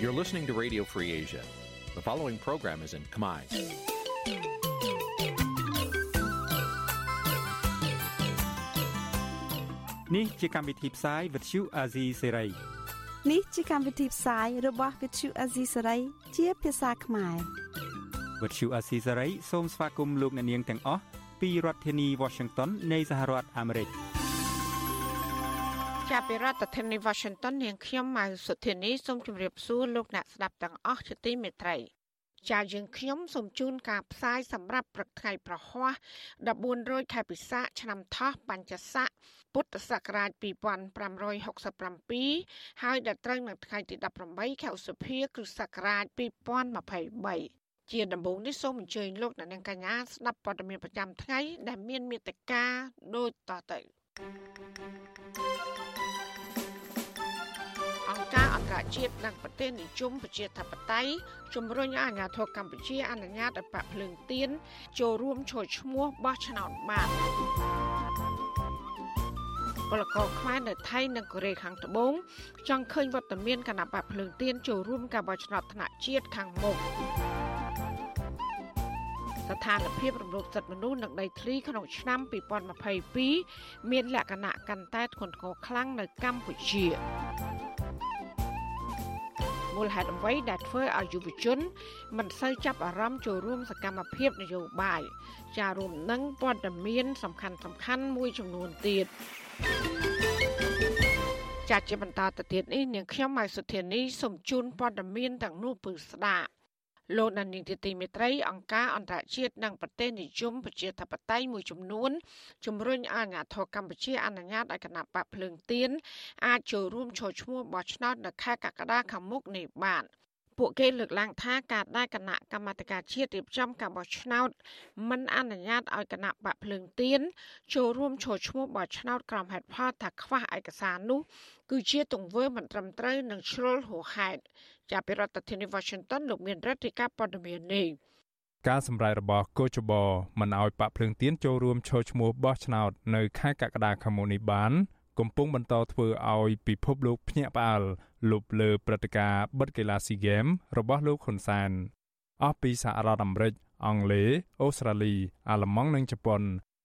You're listening to Radio Free Asia. The following program is in Khmer. នេះជាកម្មវិធីផ្សាយ Vuthu Azizi Serai នេះជាកម្មវិធីផ្សាយរបស់ Vuthu Azizi Serai ជាភាសាខ្មែរ Vuthu Azizi Serai សូមស្វាគមន៍លោកអ្នកនាងទាំងអស់ពីរដ្ឋធានី Washington នៃសហរដ្ឋអាមេរិក ចាប់ពីរដ្ឋធានី Washington នាងខ្ញុំម៉ៅសុធានីសូមជម្រាបសួរលោកអ្នកស្ដាប់ទាំងអស់ជាទីមេត្រីចាយើងខ្ញុំសូមជូនការផ្សាយសម្រាប់ព្រឹកថ្ងៃប្រហ័ស14រោចខែពិសាឆ្នាំថោះបញ្ញស័កពុទ្ធសករាជ2567ហើយដល់ត្រូវនៅថ្ងៃទី18ខែឧសភាគ្រិស្តសករាជ2023ជាដំបូងនេះសូមអញ្ជើញលោកអ្នកនាងកញ្ញាស្ដាប់ព័ត៌មានប្រចាំថ្ងៃដែលមានមេត្តាដូចតទៅ អង្គការអន្តរជាតិនិងប្រទេសនិយមប្រជាធិបតេយ្យជំរុញឲ្យអាជ្ញាធរកម្ពុជាអនុញ្ញាតឲ្យបាក់ភ្លើងទៀនចូលរួមចូលឈ្មោះបោះឆ្នោតបានពលករខ្មែរនៅថៃនិងកូរ៉េខាងត្បូងចង់ឃើញវត្តមានគណៈបកភ្លើងទៀនចូលរួមការបោះឆ្នោតថ្នាក់ជាតិខាងមុខ ស្ថានភាពរំលោភសិទ្ធិមនុស្សនិងដីធ្លីក្នុងឆ្នាំ2022មានលក្ខណៈកាន់តែធ្ងន់ធ្ងរខ្លាំងនៅកម្ពុជាមូលហេតុអ្វីដែលធ្វើឲ្យយុវជន មិនសូវចាប់អារម្មណ៍ចូលរួមសកម្មភាពនយោបាយចារួមនឹងព័ត៌មាន សំខាន់សំខាន់មួយចំនួនទៀតចាត់ជាបន្តទៅទៀតនេះនាងខ្ញុំម៉ៃសុធានីសូមជូនព័ត៌មានទាំងនោះពឺស្ដាប់ លោកដានីតិទីមេត្រីអង្គការអន្តរជាតិនិងប្រទេសនិយមប្រជាធិបតេយ្យមួយចំនួនជំរុញឲ្យអាជ្ញាធរកម្ពុជាអនុញ្ញាតឲ្យគណៈបកភ្លើងទៀនអាចចូលរួមចូលឈ្មោះបោះឆ្នោតនៅខែកក្កដាខាងមុខនេះបាន។ពួកគេលើកឡើងថាការដែលគណៈកម្មាធិការជាតិរៀបចំការបោះឆ្នោតមិនអនុញ្ញាតឲ្យគណៈបកភ្លើងទៀនចូលរួមចូលឈ្មោះបោះឆ្នោតក្រោមហេតុផលថាខ្វះឯកសារនោះគឺជាទង្វើមិនត្រឹមត្រូវនិងជ្រុលហួសហេតុ ចាប់ពីរដ្ឋធានី Washington លោកមានរដ្ឋាភិការព័ត៌មាននេះការសម្រេចរបស់កោចបមិនឲ្យបាក់ភ្លើងទៀនចូលរួមចូលឈ្មោះបោះឆ្នោតនៅខែកក្កដាខាងមុខនេះបានកំពុងបន្តធ្វើឲ្យពិភពលោកភ្ញាក់ផ្អើលលុបលើព្រឹត្តិការណ៍បិទកីឡាស៊ីហ្គេមរបស់លោកហ៊ុនសែនអស់ពីសហរដ្ឋអាមេរិកអង់គ្លេសអូស្ត្រាលីអាល្លឺម៉ង់និងជប៉ុន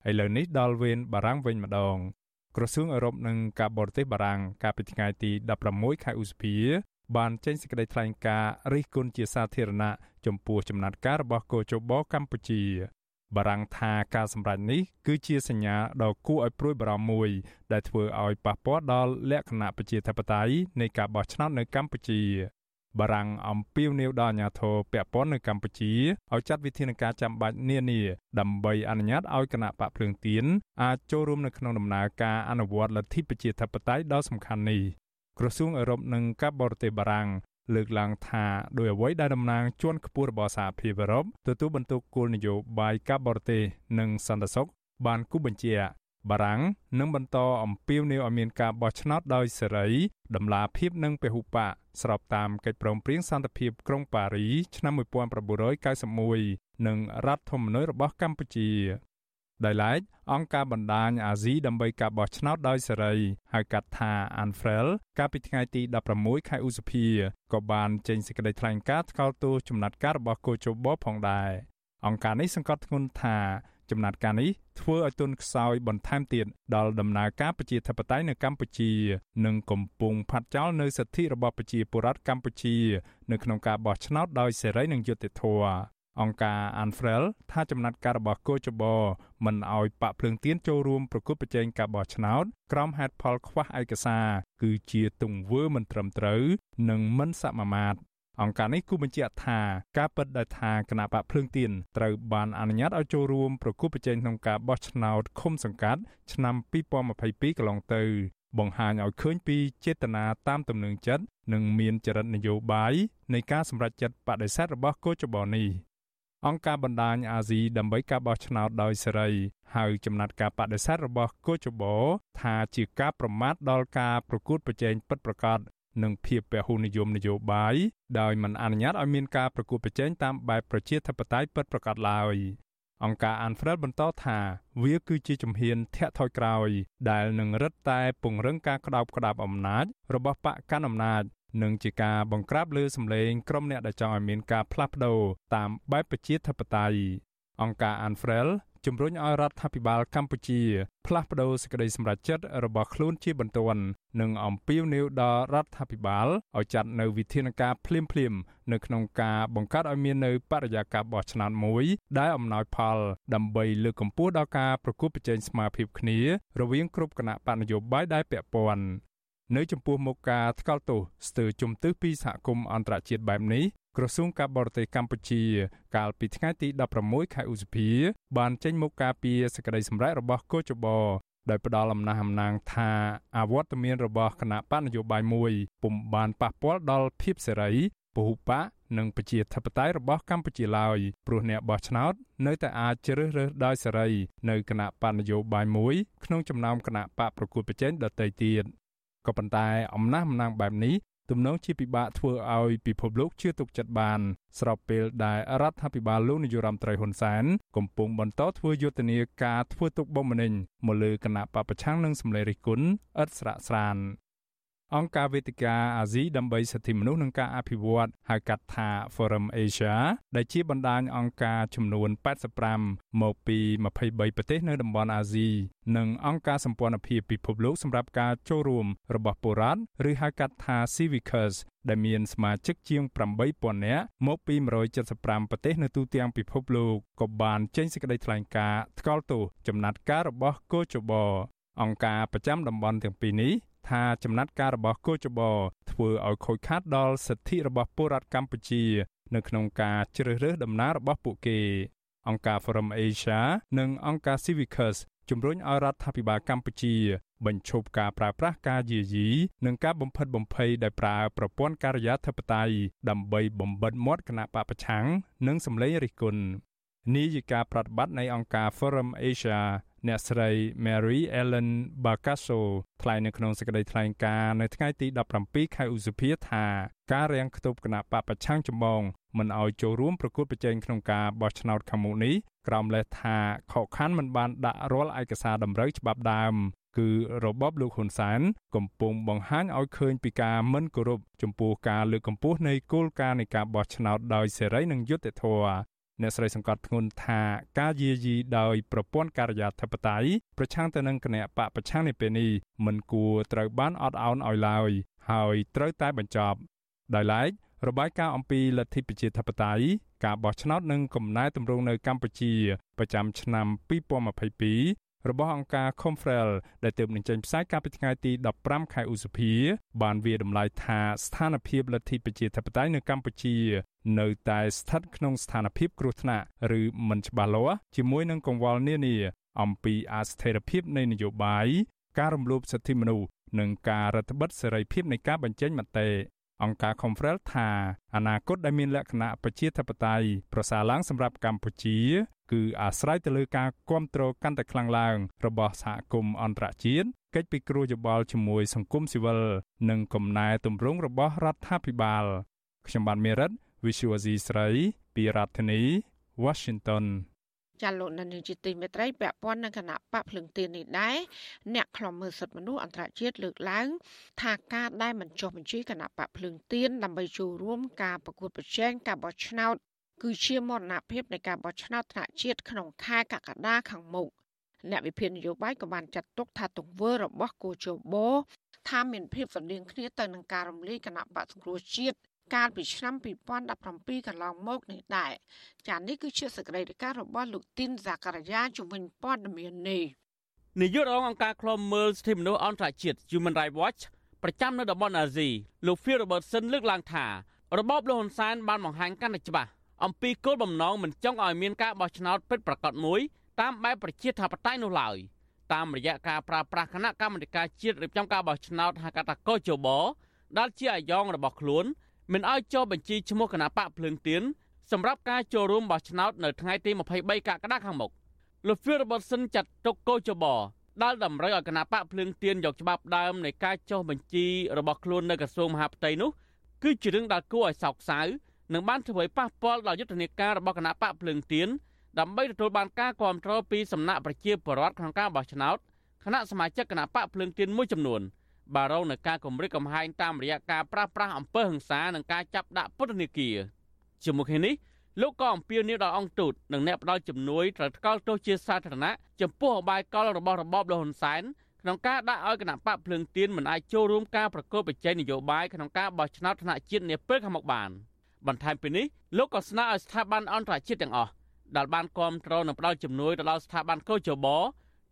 ឥឡូវនេះដល់វេនបារាំងវិញម្ដងក្រសួងអឺរ៉ុបនិងការបរទេសបារាំងកាលពីថ្ងៃទី16ខែឧសភា បានចេញសេចក្តីថ្លែងការណ៍រិះគន់ជាសាធារណៈចំពោះចំណាត់ការរបស់កោជបកម្ពុជាបារាំងថាការសម្រេចនេះគឺជាសញ្ញាដ៏គួរឲ្យព្រួយបារម្ភមួយ ដែលធ្វើឲ្យប៉ះពាល់ដល់លក្ខណៈប្រជាធិបតេយ្យនៃការបោះឆ្នោតនៅកម្ពុជាបារាំងអំពាវនាវដល់អាជ្ញាធរពាក់ព័ន្ធនៅកម្ពុជាឲ្យចាត់វិធានការចាំបាច់នានាដើម្បីអនុញ្ញាតឲ្យគណៈបកភ្លើងទៀនអាចចូលរួមនៅក្នុងដំណើរការអនុវត្តលទ្ធិប្រជាធិបតេយ្យដ៏សំខាន់នេះ ក្រសួងអឺរ៉ុបនិងការបរទេសបារាំងលើកឡើងថាដោយអ្វីដែលតំណាងជាន់ខ្ពស់របស់សហភាពអឺរ៉ុបទទួលបន្ទុកគោលនយោបាយការបរទេសនិងសន្តិសុខបានគូបញ្ជាក់បារាំងនឹងបន្តអំពាវនាវឲ្យមានការបោះឆ្នោតដោយសេរីដំណាភាពនិងពហុបកស្របតាមកិច្ចព្រមព្រៀងសន្តិភាពក្រុងប៉ារីឆ្នាំ1991និងរដ្ឋធម្មនុញ្ញរបស់កម្ពុជា ដោយឡែកអង្គការបណ្ដាញអាស៊ីដើម្បីការបោះឆ្នោតដោយសេរីហៅកាត់ថា ANFREL កាលពីថ្ងៃទី16ខែឧសភាក៏បានចេញសេចក្តីថ្លែងការណ៍ថ្កោលទោសចំណាត់ការរបស់កូជបផងដែរអង្គការនេះសង្កត់ធ្ងន់ថាចំណាត់ការនេះធ្វើឲ្យទុនខ្សោយបន្ថែមទៀតដល់ដំណើរការប្រជាធិបតេយ្យនៅកម្ពុជា និងកំពុងផាត់ចោលនៅសិទ្ធិរបស់ប្រជាពលរដ្ឋកម្ពុជា នៅក្នុងការបោះឆ្នោតដោយសេរីនិងយុត្តិធម៌ អង្គការ Anfrel ថាចំណាត់ការរបស់កោចបមិនអោយបាក់ភ្លើងទៀនចូលរួមប្រគល់ប្រជែងការបោះឆ្នោតក្រោមហេតុផលខ្វះឯកសារគឺជាទង្វើមិនត្រឹមត្រូវនិងមិនសមាមាត្រអង្គការនេះគូបញ្ជាក់ថាការពិតដែលថាគណៈបកភ្លើងទៀនត្រូវបានអនុញ្ញាតឲ្យចូលរួមប្រគល់ប្រជែងក្នុងការបោះឆ្នោតឃុំសង្កាត់ឆ្នាំ2022កន្លងទៅបង្ហាញឲ្យឃើញពីចេតនាតាមទំនឹងចិត្តនិងមានចរិតនយោបាយនៃការសម្រេចចិត្តបដិសេធរបស់កោចបនេះ អង្គការបណ្ដាញអាស៊ីដើម្បីការបោះឆ្នោតដោយសេរីហើយចំណាត់ការបដិសេធរបស់កូចបោថាជាការប្រមាថដល់ការប្រកួតប្រជែងពិតប្រាកដនិងភាពពហុនិយមនយោបាយដោយមិនអនុញ្ញាតឲ្យមានការប្រកួតប្រជែងតាមបែបប្រជាធិបតេយ្យពិតប្រាកដឡើយអង្គការ Anfred បន្តថាវាគឺជាជំហានធាក់ថយក្រោយ ដែលនឹងរឹតតែពង្រឹងការក្តោបក្តាប់អំណាចរបស់បកកណ្ដាលអំណាច និងជាការបង្ក្រាបលើសម្លេងក្រុមអ្នកដែលចង់ឲ្យមានការផ្លាស់ប្ដូរតាមបែបប្រជាធិបតេយ្យអង្គការ Anfrel ជំរុញឲ្យរដ្ឋាភិបាលកម្ពុជាផ្លាស់ប្តូរសេចក្តីសម្រេចចិត្តរបស់ខ្លួនជាបន្ទាន់និងអំពាវនាវដល់រដ្ឋាភិបាលឲ្យចាត់នៅវិធានការភ្លាមៗនៅក្នុងការបង្កើតឲ្យមាននៅបរិយាកាសបោះឆ្នោតមួយដែលអំណោយផល ដើម្បីលើកកម្ពស់ដល់ការប្រកួតប្រជែងស្មារតីគ្នារវាងគ្រប់គណៈបកនយោបាយដែលពាក់ព័ន្ធ នៅចំពោះមុខការថ្កោលទោសស្ទើរជំទឹះពីសហគមន៍អន្តរជាតិបែបនេះក្រសួងការបរទេសកម្ពុជា កាលពីថ្ងៃទី16ខែឧសភា បានចេញមុខការពីសេចក្តីសម្រេចរបស់កោចបដោយផ្ដល់អំណះអំណាងថាអវត្តមានរបស់គណៈបកនយោបាយមួយពុំបានប៉ះពាល់ដល់ភាពសេរីពហុបកនិងប្រជាធិបតេយ្យរបស់កម្ពុជាឡើយព្រោះអ្នកបោះឆ្នោតនៅតែអាចជ្រើសរើសដោយសេរី នៅគណៈបកនយោបាយមួយក្នុងចំណោមគណៈបកប្រកួតប្រជែងដទៃទៀត ក៏ប៉ុន្តែអំណះអំណាងបែបនេះទំនងជាពិបាកធ្វើឲ្យពិភពលោកជឿទុកចិត្តបាន ស្របពេលដែលរដ្ឋាភិបាលលោកនាយរដ្ឋមន្ត្រីហ៊ុនសែនកំពុងបន្តធ្វើយុទ្ធនាការធ្វើទុកបុកម្នេញមកលើគណៈបពប្រឆាំងនិងសម្លេងរិះគន់ឥតស្រាកស្រាន អង្គការវេទិកាអាស៊ីដើម្បីសិទ្ធិមនុស្សនិងការអភិវឌ្ឍហៅកាត់ថា Forum Asia ដែលជាបណ្ដាញអង្គការចំនួន85មកពី23ប្រទេសនៅតំបន់អាស៊ីនិងអង្គការសម្ព័ន្ធភាពពិភពលោកសម្រាប់ការចូលរួមរបស់ពលរដ្ឋឬហៅកាត់ថា Civicus ដែលមានសមាជិកជាង8000នាក់មកពី175ប្រទេសនៅទូទាំងពិភពលោកក៏បានចេញសេចក្តីថ្លែងការណ៍ថ្កោលទោសចំណាត់ការរបស់កោជបអង្គការប្រចាំតំបន់ទាំងពីរនេះ ថាចំណាត់ការរបស់កោចបធ្វើឲ្យខូចខាតដល់សិទ្ធិរបស់ពលរដ្ឋកម្ពុជា នៅក្នុងការជ្រើសរើសដំណើររបស់ពួកគេ អង្គការ Forum Asia និងអង្គការ Civicus ជំរុញឲ្យរដ្ឋាភិបាលកម្ពុជា បញ្ឈប់ការប្រើប្រាស់ការយាយីនិងការបំផិតបំភ័យដោយប្រើប្រព័ន្ធការិយាធិបតេយ្យដើម្បីបំបិទមាត់គណៈបពប្រឆាំងនិងសម្លេងរិះគន់នាយិកាប្រតិបត្តិនៃអង្គការ Forum Asia អ្នកស្រី Mary Ellen Bakaso ថ្លែងនៅក្នុងសេចក្តីថ្លែងការណ៍នៅថ្ងៃទី17ខែឧសភាថាការរាំងខ្ទប់គណៈបកប្រឆាំងចម្បងមិនឲ្យចូលរួមប្រកួតប្រជែងក្នុងការបោះឆ្នោតខាងមុខនេះក្រោមលេសថាខកខានមិនបានដាក់រាល់ឯកសារតម្រូវច្បាប់ដើមគឺរបបលោកហ៊ុនសែនកំពុងបង្ហាញឲ្យឃើញពីការមិនគោរពចំពោះការលើកកម្ពស់នៃគោលការណ៍នៃការបោះឆ្នោតដោយសេរីនិងយុត្តិធម៌ អ្នកស្រីសង្កត់ធ្ងន់ថាការយាយីដោយប្រព័ន្ធការិយាធិបតេយ្យប្រឆាំងទៅនឹងគណៈបកប្រឆាំងនេះពេលនេះមិនគួរត្រូវបានអត់ឱនឲ្យឡើយហើយត្រូវតែបញ្ចប់ដោយឡែករបាយការណ៍អំពីលទ្ធិប្រជាធិបតេយ្យការបោះឆ្នោតនិងកំណែទម្រង់នៅកម្ពុជាប្រចាំឆ្នាំ2022 របស់អង្គការ Confrel ដែលទើបនឹងចេញផ្សាយកាលពីថ្ងៃទី15ខែឧសភា បានវាតម្លៃថាស្ថានភាពលទ្ធិប្រជាធិបតេយ្យនៅកម្ពុជា នៅតែស្ថិតក្នុងស្ថានភាពគ្រោះថ្នាក់ឬមិនច្បាស់លាស់ជាមួយនឹងកង្វល់នានាអំពីអស្ថិរភាពនៃនយោបាយការរំលោភសិទ្ធិមនុស្សនិងការរដ្ឋបិទសេរីភាពនៃការបញ្ចេញមតិ អង្គការ Confrel ថាអនាគតដែលមានលក្ខណៈប្រជាធិបតេយ្យប្រសើរឡើងសម្រាប់កម្ពុជា គឺអាស្រ័យទៅលើការគ្រប់គ្រងកាន់តែខ្លាំងឡើង របស់សហគមន៍អន្តរជាតិកិច្ចពិគ្រោះយោបល់ជាមួយសង្គមស៊ីវិលនិងកំណែទម្រង់របស់រដ្ឋាភិបាលខ្ញុំបាទមេរិត Visual C ស្រី ពីរដ្ឋធានី Washington ចាលោកនានីជាទីមេត្រីពាក់ព័ន្ធនឹងគណៈបកភ្លឹងទៀននេះដែរអ្នកខ្លំមើលសិទ្ធិមនុស្សអន្តរជាតិលើកឡើង ថាការដែលមិនចុះបញ្ជីគណៈបកភ្លឹងទៀនដើម្បីចូលរួមការប្រកួតប្រជែងការបោះឆ្នោតគឺជាមរណភាពនៃការបោះឆ្នោតថ្នាក់ជាតិក្នុងខែកក្កដាខាងមុខអ្នកវិភាគនយោបាយក៏បានចាត់ទុកថាទង្វើរបស់គូជបថាមានភាពស្រដៀងគ្នាទៅនឹងការរំលាយគណៈបកសង្គ្រោះជាតិ កាលពីឆ្នាំ2017កន្លងមកនេះដែរចា៎នេះគឺជាសកម្មភាពរបស់លោកទីនសាការីយ៉ាជំនាញព័ត៌មាននេះនាយករងអង្គការឃ្លាំមើលសិទ្ធិមនុស្សអន្តរជាតិ Human Rights Watch ប្រចាំនៅតំបន់អាស៊ីលោក Phil Robertson លើកឡើងថារបបលហ៊ុនសែនបានបង្ហាញកាន់តែច្បាស់អំពីគោលបំណងមិនចង់ឲ្យមានការបោះឆ្នោតពិតប្រាកដមួយតាមបែបប្រជាធិបតេយ្យនោះឡើយតាមរយៈការប្រើប្រាស់គណៈកម្មាធិការជាតិរៀបចំការបោះឆ្នោតហៅកាត់ថាកោជបដែលជាអាយ៉ងរបស់ខ្លួន មិនឲ្យចុះបញ្ជីឈ្មោះគណៈបកភ្លើងទៀនសម្រាប់ការចូលរួមបោះឆ្នោតនៅថ្ងៃទី23កក្កដាខាងមុខលោក Phil Robertson ចាត់ទុកកោជបដែលតម្រូវឲ្យគណៈបកភ្លើងទៀនយកច្បាប់ដើមនៃការចុះបញ្ជីរបស់ខ្លួននៅក្រសួងមហាផ្ទៃនោះគឺជារឿងដែលគួរឲ្យសោកសៅនឹងបានធ្វើឲ្យប៉ះពាល់ដល់យុទ្ធនាការរបស់គណៈបកភ្លើងទៀនដើម្បីទទួលបានការគ្រប់គ្រងពីសំណាក់ប្រជាពលរដ្ឋក្នុងការបោះឆ្នោតគណៈសមាជិកគណៈបកភ្លើងទៀនមួយចំនួន បារងនឹងការគម្រិតកំហែងតាមរយៈការប្រាស្រ័យអំពើហិង្សានិងការចាប់ដាក់ពន្ធនាគារជាមួយគ្នានេះលោកក៏អំពាវនាវដល់អង្គទូតនិងអ្នកផ្ដល់ជំនួយត្រូវថ្កោលទោសជាសាធារណៈចំពោះអបាយកលរបស់របបលហ៊ុនសែនក្នុងការដាក់ឲ្យគណៈបកភ្លើងទៀនមិនអាចចូលរួមការប្រកួតប្រជែងនយោបាយក្នុងការបោះឆ្នោតថ្នាក់ជាតិនាពេលខាងមុខបានបន្ថែមពីនេះលោកក៏ស្នើឲ្យស្ថាប័នអន្តរជាតិទាំងអស់ដែលបានគ្រប់គ្រងនិងផ្ដល់ជំនួយទៅដល់ស្ថាប័នកោជប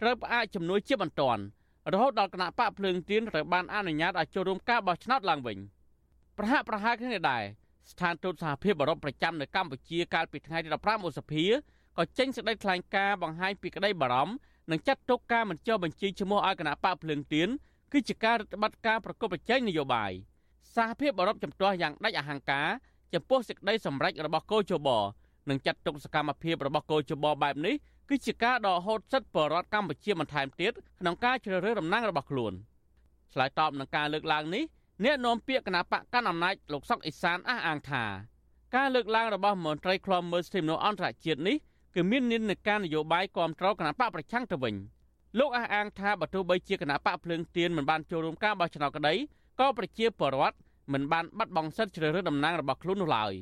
ត្រូវផ្អាកជំនួយជាបន្ទាន់ រហូតដល់គណៈបកភ្លើងទៀនត្រូវបានអនុញ្ញាតឲ្យចូលរួមការបោះឆ្នោតឡើងវិញប្រហាក់ប្រហែលគ្នាដែរស្ថានទូតសហភាពអឺរ៉ុបប្រចាំនៅកម្ពុជាកាលពីថ្ងៃទី15ឧសភាក៏ចេញសេចក្តីថ្លែងការណ៍បង្ហាញពីក្តីបារម្ភនិងចាត់ទុកការមិនចុះបញ្ជីឈ្មោះឲ្យគណៈបកភ្លើងទៀនគឺជាការរឹតបន្តឹងការប្រកបប្រជែងនយោបាយសហភាពអឺរ៉ុបចំទាស់យ៉ាងដាច់អហង្ការចំពោះសេចក្តីសម្រេចរបស់កោជបនិងចាត់ទុកសកម្មភាពរបស់កោជបបែបនេះ គឺជាការដកហូតសិទ្ធិបរដ្ឋកម្ពុជាបន្ថែមទៀតក្នុងការជ្រើសរើសតំណែងរបស់ខ្លួនឆ្លើយតបនឹងការលើកឡើងនេះអ្នកនាំពាក្យគណៈបកកាន់អំណាចលោកសុកអេសានអះអាងថាការលើកឡើងរបស់មន្ត្រីឃ្លាំមើលសិទ្ធិមនុស្សអន្តរជាតិនេះគឺមាននិន្នាការនយោបាយគ្រប់គ្រងគណៈបកប្រឆាំងទៅវិញលោកអះអាងថាបើទោះបីជាគណៈបកភ្លើងទៀនមិនបានចូលរួមការបោះឆ្នោតក្តីក៏ប្រជាពលរដ្ឋមិនបានបាត់បង់សិទ្ធិជ្រើសរើសតំណាងរបស់ខ្លួននោះឡើយ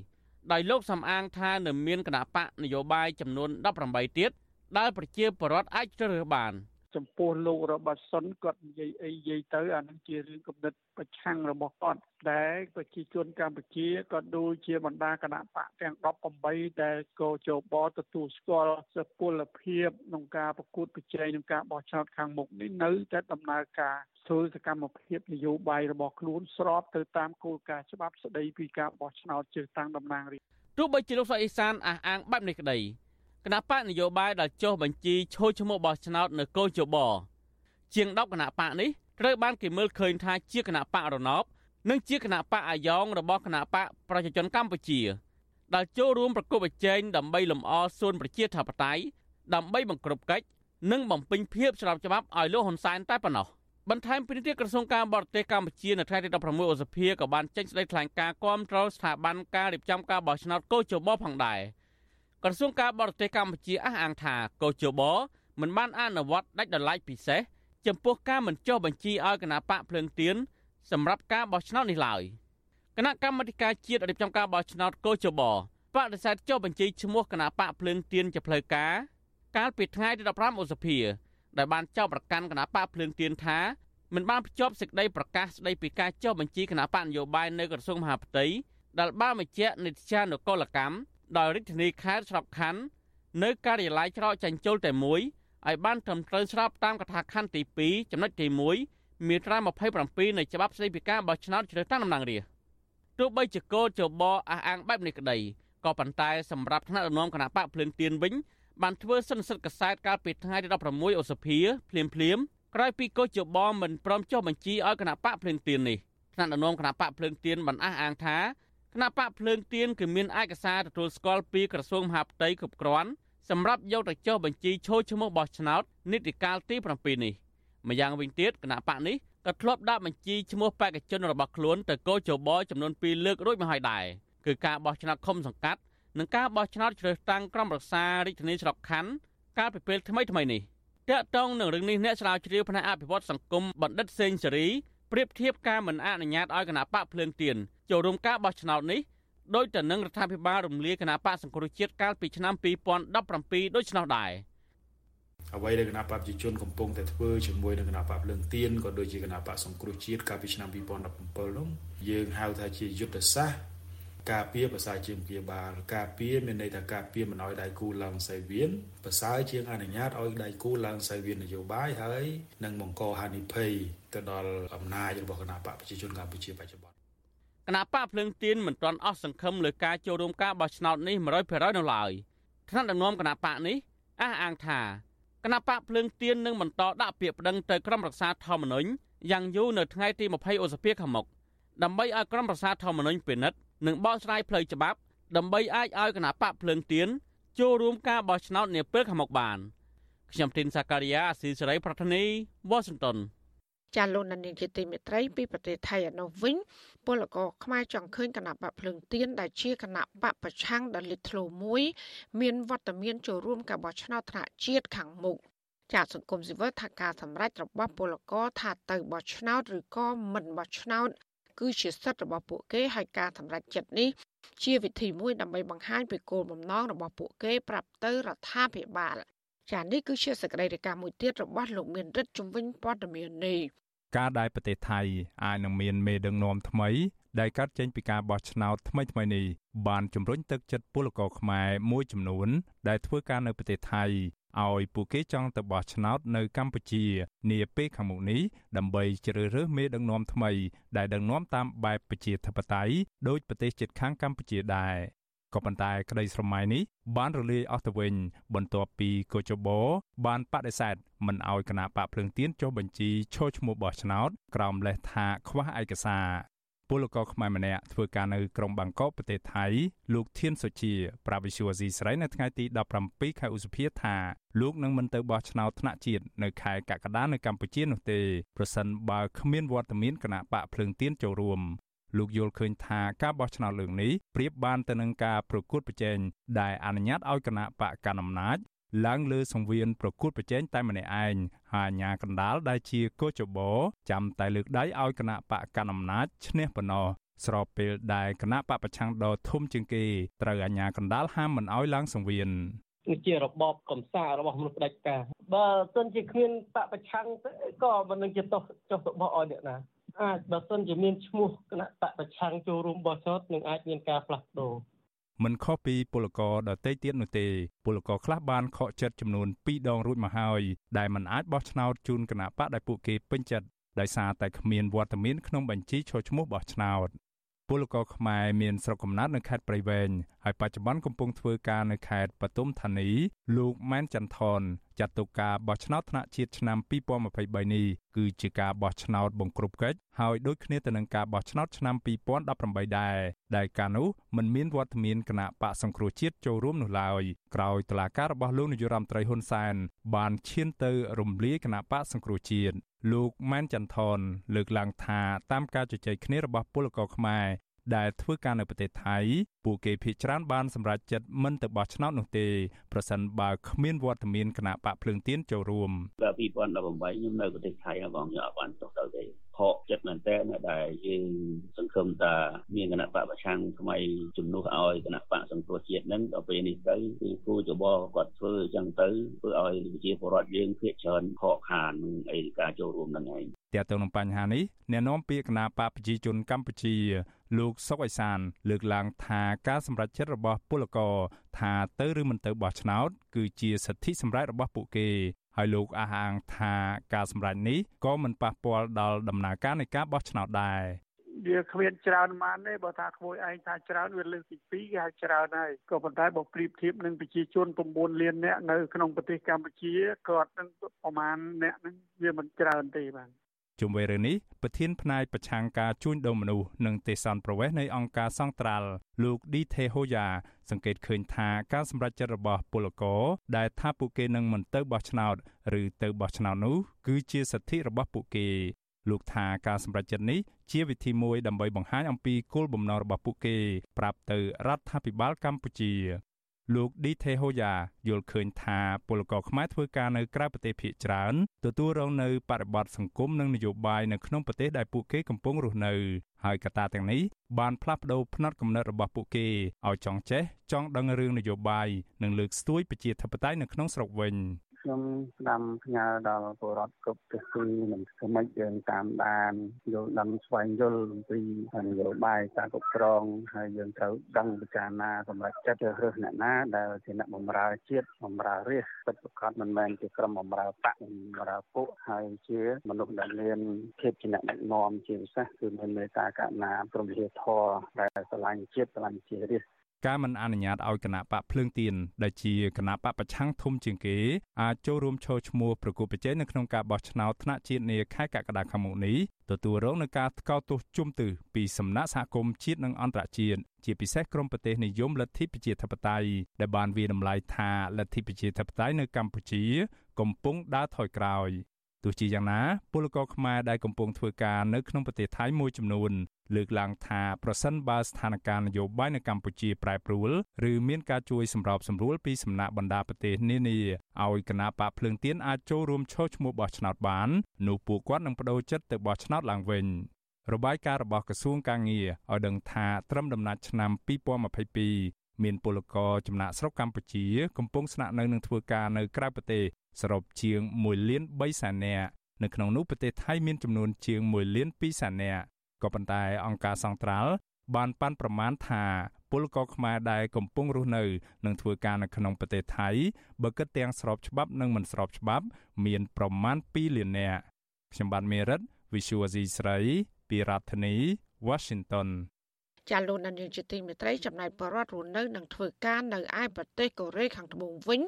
ដោយលោកសំអាងថានៅមានគណៈបកនយោបាយចំនួន18ទៀត ដែលប្រជាពលរដ្ឋអាចជ្រើសរើសបាន។ចំពោះលោករបស់សុនគាត់និយាយអីនិយាយទៅអានឹងជារឿងគំនិតប្រឆាំងរបស់គាត់ដែលប្រជាជនកម្ពុជាក៏ដូចជាបណ្ដាគណៈបកទាំង18ដែលក៏ជបទទួលស្គាល់សុពលភាពក្នុងការប្រកួតប្រជែងក្នុងការបោះឆ្នោតខាងមុខនេះនៅតែដំណើរការធ្វើសកម្មភាពនយោបាយរបស់ខ្លួនស្របទៅតាមគោលការណ៍ច្បាប់ស្តីពីការបោះឆ្នោតជ្រើសតាំងតំណាងរាស្ត្រទោះបីជាលោកសុអេសានអះអាងបែបនេះក្តី គណៈបកនយោបាយដែលចុះបញ្ជីឈោឈ្មោះបោះឆ្នោតនៅកោជបជាង10គណៈបកនេះត្រូវបានគេមើលឃើញថាជាគណៈបករណបនិងជាគណៈបកអាយ៉ងរបស់គណៈបកប្រជាជនកម្ពុជាដែលចូលរួមប្រកបប្រជែងដើម្បីលំអសួនប្រជាធិបតេយ្យដើម្បីបង្ក្រប់កិច្ចនិងបំពេញភាពស្របច្បាប់ឲ្យលោកហ៊ុនសែនតែប៉ុណ្ណោះបន្ថែមពីនេះទៀតក្រសួងការបរទេសកម្ពុជានៅថ្ងៃទី16ឧសភាក៏បានចេញសេចក្តីថ្លែងការណ៍គាំទ្រស្ថាប័នការរៀបចំការបោះឆ្នោតកោជបផងដែរ ក្រសួងការបរទេសកម្ពុជាអះអាងថាកោជបមិនបានអនុវត្តដាច់ដោយឡែកពិសេសចំពោះការមិនចុះបញ្ជីឲ្យគណៈបកភ្លើងទៀនសម្រាប់ការបោះឆ្នោតនេះឡើយគណៈកម្មាធិការជាតិរៀបចំការបោះឆ្នោតកោជបបដិសេធចុះបញ្ជីឈ្មោះគណៈបកភ្លើងទៀនជាផ្លូវការកាលពីថ្ងៃទី15ឧសភាដែលបានចោទប្រកាន់គណៈបកភ្លើងទៀនថាមិនបានភ្ជាប់សេចក្តីប្រកាសស្តីពីការចុះបញ្ជីគណៈបកនយោបាយនៅក្រសួងមហាផ្ទៃដែលបានបញ្ជាក់និច្ចនគរកម្ម ដោយរាជធានីខេត្តស្របខណ្ឌនៅការិយាល័យច្រកចាញ់ជុលតែមួយឲ្យបានត្រឹមត្រូវស្របតាមកថាខណ្ឌទី2ចំណុចទី1មាត្រា27នៃច្បាប់ស្តីពីការបោះឆ្នោតជ្រើសតាំងតំណាងរាស្ត្រទោះបីជាគោលចបអះអាងបែបនេះក្តីក៏ប៉ុន្តែសម្រាប់ថ្នាក់ដឹកនាំគណៈបកភ្លើងទៀនវិញបានធ្វើសិនសិទ្ធកសែតកាលពីថ្ងៃទី16ឧសភាភ្លាមភ្លាមក្រោយពីកោជបមិនព្រមចុះបញ្ជីឲ្យគណៈបកភ្លើងទៀននេះថ្នាក់ដឹកនាំគណៈបកភ្លើងទៀនបានអះអាងថា គណៈបកភ្លើងទៀនគឺមានឯកសារទទួលស្គាល់ពីក្រសួងមហាផ្ទៃគ្រប់គ្រាន់សម្រាប់យកទៅចុះបញ្ជីឈោឈ្មោះបោះឆ្នោតនីតិកាលទី7នេះម្យ៉ាងវិញទៀតគណៈបកនេះក៏ធ្លាប់ដាក់បញ្ជីឈ្មោះបេក្ខជនរបស់ខ្លួនទៅកោជបចំនួន2លើករួចមកហើយដែរគឺការបោះឆ្នោតឃុំសង្កាត់និងការបោះឆ្នោតជ្រើសតាំងក្រុមប្រឹក្សារាជធានីស្រុកខណ្ឌកាលពីពេលថ្មីថ្មីនេះតកតងនឹងរឿងនេះអ្នកស្រាវជ្រាវផ្នែកអភិវឌ្ឍសង្គមបណ្ឌិតសេងសេរី ប្រៀបធៀបការមិនអនុញ្ញាតឲ្យគណៈបកភ្លើងទៀនចូលរួមការបោះឆ្នោតនេះដោយទៅនឹងរដ្ឋាភិបាលរំលាយគណៈបកសង្គ្រោះជាតិកាលពីឆ្នាំ2017ដូចនោះដែរអ្វីដែលគណៈបកប្រជាជនកំពុងតែធ្វើជាមួយនឹងគណៈបកភ្លើងទៀនក៏ដូចជាគណៈបកសង្គ្រោះជាតិកាលពីឆ្នាំ2017នោះយើងហៅថាជាយុទ្ធសាស្ត្រ ការពារប្រសើរជាងព្យាបាលការពារមានន័យថាការពារមិនឲ្យដៃគូឡើងសៃវៀនប្រសើរជាងអនុញ្ញាតឲ្យដៃគូឡើងសៃវៀននយោបាយហើយនឹងបង្កហានិភ័យទៅដល់អំណាចរបស់គណៈបកប្រជាជនកម្ពុជាបច្ចុប្បន្នគណៈបកភ្លើងទៀនមិនទាន់អស់សង្ឃឹមលើការចូលរួមការបោះឆ្នោតនេះ100%នៅឡើយថ្នាក់ដឹកនាំគណៈបកនេះអះអាងថាគណៈបកភ្លើងទៀននឹងបន្តដាក់ពាក្យប្តឹងទៅក្រុមរក្សាធម្មនុញ្ញយ៉ាងយូរនៅថ្ងៃទី20ឧសភាខាងមុខដើម្បីឲ្យក្រុមរក្សាធម្មនុញ្ញពិនិត្យ និងបកស្រាយផ្លូវច្បាប់ដើម្បីអាចឲ្យគណៈបកភ្លើងទៀនចូលរួមការបោះឆ្នោតនាពេលខាងមុខបានខ្ញុំទីនសាការីយ៉ាអស៊ីសេរីប្រធានីវ៉ាស៊ីនតោនចាលោកនាងជាទីមេត្រីពីប្រទេសថៃឯនោះវិញពលករខ្មែរចង់ឃើញគណៈបកភ្លើងទៀនដែលជាគណៈបកប្រឆាំងដ៏លេចធ្លោមួយ មានវត្តមានចូលរួមការបោះឆ្នោតថ្នាក់ជាតិខាងមុខចាត់សង្គមស៊ីវិលថាការសម្រេចរបស់ពលករថាទៅបោះឆ្នោតឬក៏មិនបោះឆ្នោត គឺជាសិទ្ធិរបស់ពួកគេហើយការសម្រេចចិត្តនេះជាវិធីមួយដើម្បីបង្ហាញពីគោលបំណងរបស់ពួកគេប្រាប់ទៅរដ្ឋាភិបាលចានេះគឺជាសកម្មភាពមួយទៀតរបស់លោកមានរិទ្ធជំវិញព័ត៌មាននេះការដែលប្រទេសថៃអាចនឹងមានមេដឹកនាំថ្មីដែលកាត់ចេញពីការបោះឆ្នោតថ្មីថ្មីនេះបានជំរុញទឹកចិត្តពលករខ្មែរមួយចំនួនដែលធ្វើការនៅប្រទេសថៃ ឲ្យពួកគេចង់ទៅបោះឆ្នោតនៅកម្ពុជានាពេលខាងមុខនេះដើម្បីជ្រើសរើសមេដឹកនាំថ្មី ដែលដឹកនាំតាមបែបប្រជាធិបតេយ្យដោយប្រទេសជិតខាងកម្ពុជាដែរក៏ប៉ុន្តែក្តីស្រមៃនេះបានរលាយអស់ទៅវិញ បន្ទាប់ពីកោចបោបានបដិសេធមិនឲ្យគណៈបកភ្លើងទៀនចុះបញ្ជីឈរឈ្មោះបោះឆ្នោតក្រោមលេសថាខ្វះឯកសារ ពលករខ្មែរម្នាក់ធ្វើការនៅក្រុងបាងកកប្រទេសថៃលោកធានសុជាប្រាវិសុវស៊ីស្រីនៅថ្ងៃទី17ខែឧសភាថាលោកនឹងមិនទៅបោះឆ្នោតថ្នាក់ជាតិនៅខែកក្កដានៅកម្ពុជានោះទេប្រសិនបើគ្មានវត្តមានគណៈបកភ្លើងទៀនចូលរួមលោកយល់ឃើញថាការបោះឆ្នោតលើកនេះប្រៀបបានទៅនឹងការប្រកួតប្រជែងដែលអនុញ្ញាតឲ្យគណៈបកកណ្ដាលអំណាច ឡើងលើសង្វៀនប្រកួតប្រជែងតែម្នាក់ឯងហើយអាញាកណ្ដាលដែលជាកោចបោចាំតែលើកដៃឲ្យគណៈបកកណ្ដាលអំណាចឈ្នះប៉ុណ្ណោះស្របពេលដែលគណៈបកប្រឆាំងដ៏ធំជាងគេត្រូវអាញាកណ្ដាលហាមមិនឲ្យឡើងសង្វៀនគឺជារបបកំសារបស់មនុស្សផ្ដាច់ការបើសិនជាគ្មានបកប្រឆាំងក៏មិននឹងជាទោសចុះរបស់ឲ្យអ្នកណាអាចបើសិនជាមានឈ្មោះគណៈបកប្រឆាំងចូលរួមបោះឆ្នោតនឹងអាចមានការផ្លាស់ប្ដូរ មិនខុសពីពលករដទៃទៀតនោះទេពលករខ្លះបានខកចិត្តចំនួន2ដងរួចមកហើយដែលមិនអាចបោះឆ្នោតជូនគណៈបកដែលពួកគេពេញចិត្តដោយសារតែគ្មានវត្តមានក្នុងបញ្ជីឈរឈ្មោះបោះឆ្នោត ពលករខ្មែរមានស្រុកកំណើតនៅខេត្តព្រៃវែងហើយបច្ចុប្បន្នកំពុងធ្វើការនៅខេត្តបទុមធានីលោកម៉ែនចន្ទថនចាត់ទុកការបោះឆ្នោតថ្នាក់ជាតិឆ្នាំ2023នេះគឺជាការបោះឆ្នោតបង្ក្រប់កិច្ចហើយដូចគ្នាទៅនឹងការបោះឆ្នោតឆ្នាំ2018ដែរដែលកាលនោះមិនមានវត្តមានគណៈបកសង្គ្រោះជាតិចូលរួមនោះឡើយក្រោយតឡាការរបស់លោកនាយរដ្ឋមន្ត្រីហ៊ុនសែនបានឈានទៅរំលាយគណៈបកសង្គ្រោះជាតិ លោកម៉ែនចន្ទថនលើកឡើងថាតាមការជជែកគ្នារបស់ពលករខ្មែរដែលធ្វើការនៅប្រទេសថៃ ពួកគេភ័យច្រើនបានសម្រេចចិត្តមិនទៅបោះឆ្នោតនោះទេប្រសិនបើគ្មានវត្តមានគណៈបកភ្លើងទៀនចូលរួមដល់2018ខ្ញុំនៅប្រទេសថៃបងខ្ញុំអត់បានចុះទៅទេខកចិត្តមែនតើដែលយើងសង្ឃឹមថាមានគណៈបកប្រឆាំងថ្មីជំនួសឲ្យគណៈបកសង្គ្រោះជាតិនឹងដល់ពេលនេះទៅគឺគូចបគាត់ធ្វើអញ្ចឹងទៅធ្វើឲ្យប្រជាពលរដ្ឋយើងភាគច្រើនខកខាននឹងអីការចូលរួមនឹងឯងទាក់ទងនឹងបញ្ហានេះអ្នកនាំពាក្យគណៈបកប្រជាជនកម្ពុជាលោកសុកអេសាន លើកឡើងថាការសម្រេចចិត្តរបស់ពលករថាទៅឬមិនទៅបោះឆ្នោត គឺជាសិទ្ធិសម្រេចរបស់ពួកគេហើយលោកអះអាងថាការសម្រេចនេះក៏មិនប៉ះពាល់ដល់ដំណើរការនៃការបោះឆ្នោតដែរវាគ្មានច្រើនប៉ុន្មានទេបើថាក្មួយឯងថាច្រើនវាលើកទី2គេហៅច្រើនហើយក៏ប៉ុន្តែបើប្រៀបធៀបនឹងប្រជាជន9លាននាក់នៅក្នុងប្រទេសកម្ពុជាគាត់នឹងប្រមាណអ្នកនឹងវាមិនច្រើនទេបាទ ជុំវិញរឿងនេះប្រធានផ្នែកប្រឆាំងការជួញដូរមនុស្សនិងទេសន្តប្រវេសនៃអង្គការសង្ត្រាល់លោកឌីថេហូយ៉ាសង្កេតឃើញថាការសម្រេចចិត្តរបស់ពលករដែលថាពួកគេនឹងមិនទៅបោះឆ្នោតឬទៅបោះឆ្នោតនោះគឺជាសិទ្ធិរបស់ពួកគេលោកថាការសម្រេចចិត្តនេះជាវិធីមួយដើម្បីបង្ហាញអំពីគោលបំណងរបស់ពួកគេប្រាប់ទៅរដ្ឋាភិបាលកម្ពុជា លោកឌីថេហូយ៉ាយល់ឃើញថាពលករខ្មែរធ្វើការនៅក្រៅប្រទេសភាគច្រើនទទួលរងនៅបរិបទសង្គមនិងនយោបាយនៅក្នុងប្រទេសដែលពួកគេកំពុងរស់នៅហើយកត្តាទាំងនេះបានផ្លាស់ប្តូរផ្នត់គំនិតរបស់ពួកគេឲ្យចង់ចេះចង់ដឹងរឿងនយោបាយនិងលើកស្ទួយប្រជាធិបតេយ្យនៅក្នុងស្រុកវិញ ខ្ញុំស្ដាំផ្ញើដល់ពលរដ្ឋគ្រប់ទិសទីនិងធ្វើម៉េចយើងតាមដានយល់ដឹងស្វែងយល់អំពីនយោបាយការគ្រប់គ្រងហើយយើងត្រូវដឹងពិចារណាសម្រាប់ចិត្តរើសអ្នកណាដែលជាអ្នកបម្រើជាតិបម្រើរាជពិតប្រាកដមិនមែនជាក្រុមបម្រើបកបម្រើពួកហើយជាមនុស្សដែលមានភាពជាអ្នកដឹកនាំជាពិសេសគឺមានមេត្តាករុណាព្រមវិធម៌ដែលស្រឡាញ់ជាតិស្រឡាញ់ជារាជ ការមិនអនុញ្ញាតឲ្យគណៈបកភ្លើងទៀនដែលជាគណៈបកប្រឆាំងធំជាងគេអាចចូលរួមឈរឈ្មោះប្រគល់ប្រជែងនៅក្នុងការបោះឆ្នោតថ្នាក់ជាតិនាខែកក្កដាខាងមុខនេះទទួលរងនឹងការថ្កោលទោសជុំទិសពីសំណាក់សហគមន៍ជាតិនិងអន្តរជាតិជាពិសេសក្រមប្រទេសនិយមលទ្ធិប្រជាធិបតេយ្យដែលបានវាតម្លៃថាលទ្ធិប្រជាធិបតេយ្យនៅកម្ពុជា កំពុងដើរថយក្រោយ ទោះជាយ៉ាងណាពលករខ្មែរដែលកំពុងធ្វើការនៅក្នុងប្រទេសថៃមួយចំនួនលើកឡើងថាប្រសិនបើស្ថានភាពនយោបាយនៅកម្ពុជាប្រែប្រួលឬមានការជួយសម្របសម្រួលពីសំណាក់បណ្ដាប្រទេសនានាឲ្យគណៈបកភ្លើងទៀនអាចចូលរួមឈរឈ្មោះបោះឆ្នោតបាននោះពួកគាត់នឹងបដូរចិត្តទៅបោះឆ្នោតឡើងវិញរបាយការណ៍របស់ក្រសួងកាងារឲ្យដឹងថាត្រឹមដំណាច់ឆ្នាំ2022មានពលករចំណាក់ស្រុកកម្ពុជាកំពុងស្នាក់នៅនិងធ្វើការនៅក្រៅប្រទេស សរុបជាង1លាន3សែននាក់នៅក្នុងនោះប្រទេសថៃមានចំនួនជាង1លាន2សែននាក់ក៏ប៉ុន្តែអង្គការសង្ត្រាល់បានប៉ាន់ប្រមាណថាពលករខ្មែរដែលកំពុងរស់នៅនិងធ្វើការនៅក្នុងប្រទេសថៃបើគិតទាំងស្របច្បាប់និងមិនស្របច្បាប់ មានប្រមាណ2លាននាក់ខ្ញុំបាទមេរិត Visual C ស្រីពីរដ្ឋធានី Washington ចាលោកនាយកជាទីមេត្រីចំណាយបរដ្ឋរស់នៅនិងធ្វើការនៅឯប្រទេសកូរ៉េខាងត្បូងវិញ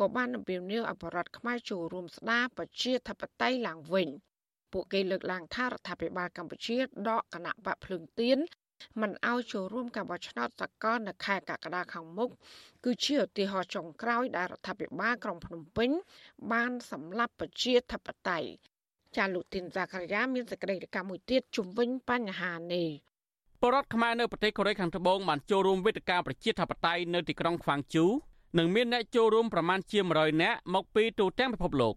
ក៏បានអំពាវនាវឲ្យបរដ្ឋខ្មែរចូលរួមស្ដារប្រជាធិបតេយ្យឡើងវិញពួកគេលើកឡើងថារដ្ឋាភិបាលកម្ពុជាដកគណៈបកភ្លើងទៀនមិនឲ្យចូលរួមការបោះឆ្នោតសកលនៅខែកក្កដាខាងមុខគឺជាឧទាហរណ៍ចុងក្រោយដែលរដ្ឋាភិបាលក្រុងភ្នំពេញ បានសម្លាប់ប្រជាធិបតេយ្យចាលោកទីនសាករាមានសេចក្តីរាយការណ៍មួយទៀតជំវិញបញ្ហានេះបរដ្ឋខ្មែរនៅប្រទេសកូរ៉េខាងត្បូងបានចូលរួមវេទិកាប្រជាធិបតេយ្យនៅទីក្រុងខ្វាងជូ និងមានអ្នកចូលរួមប្រមាណជា100នាក់មកពីទូទាំងពិភពលោក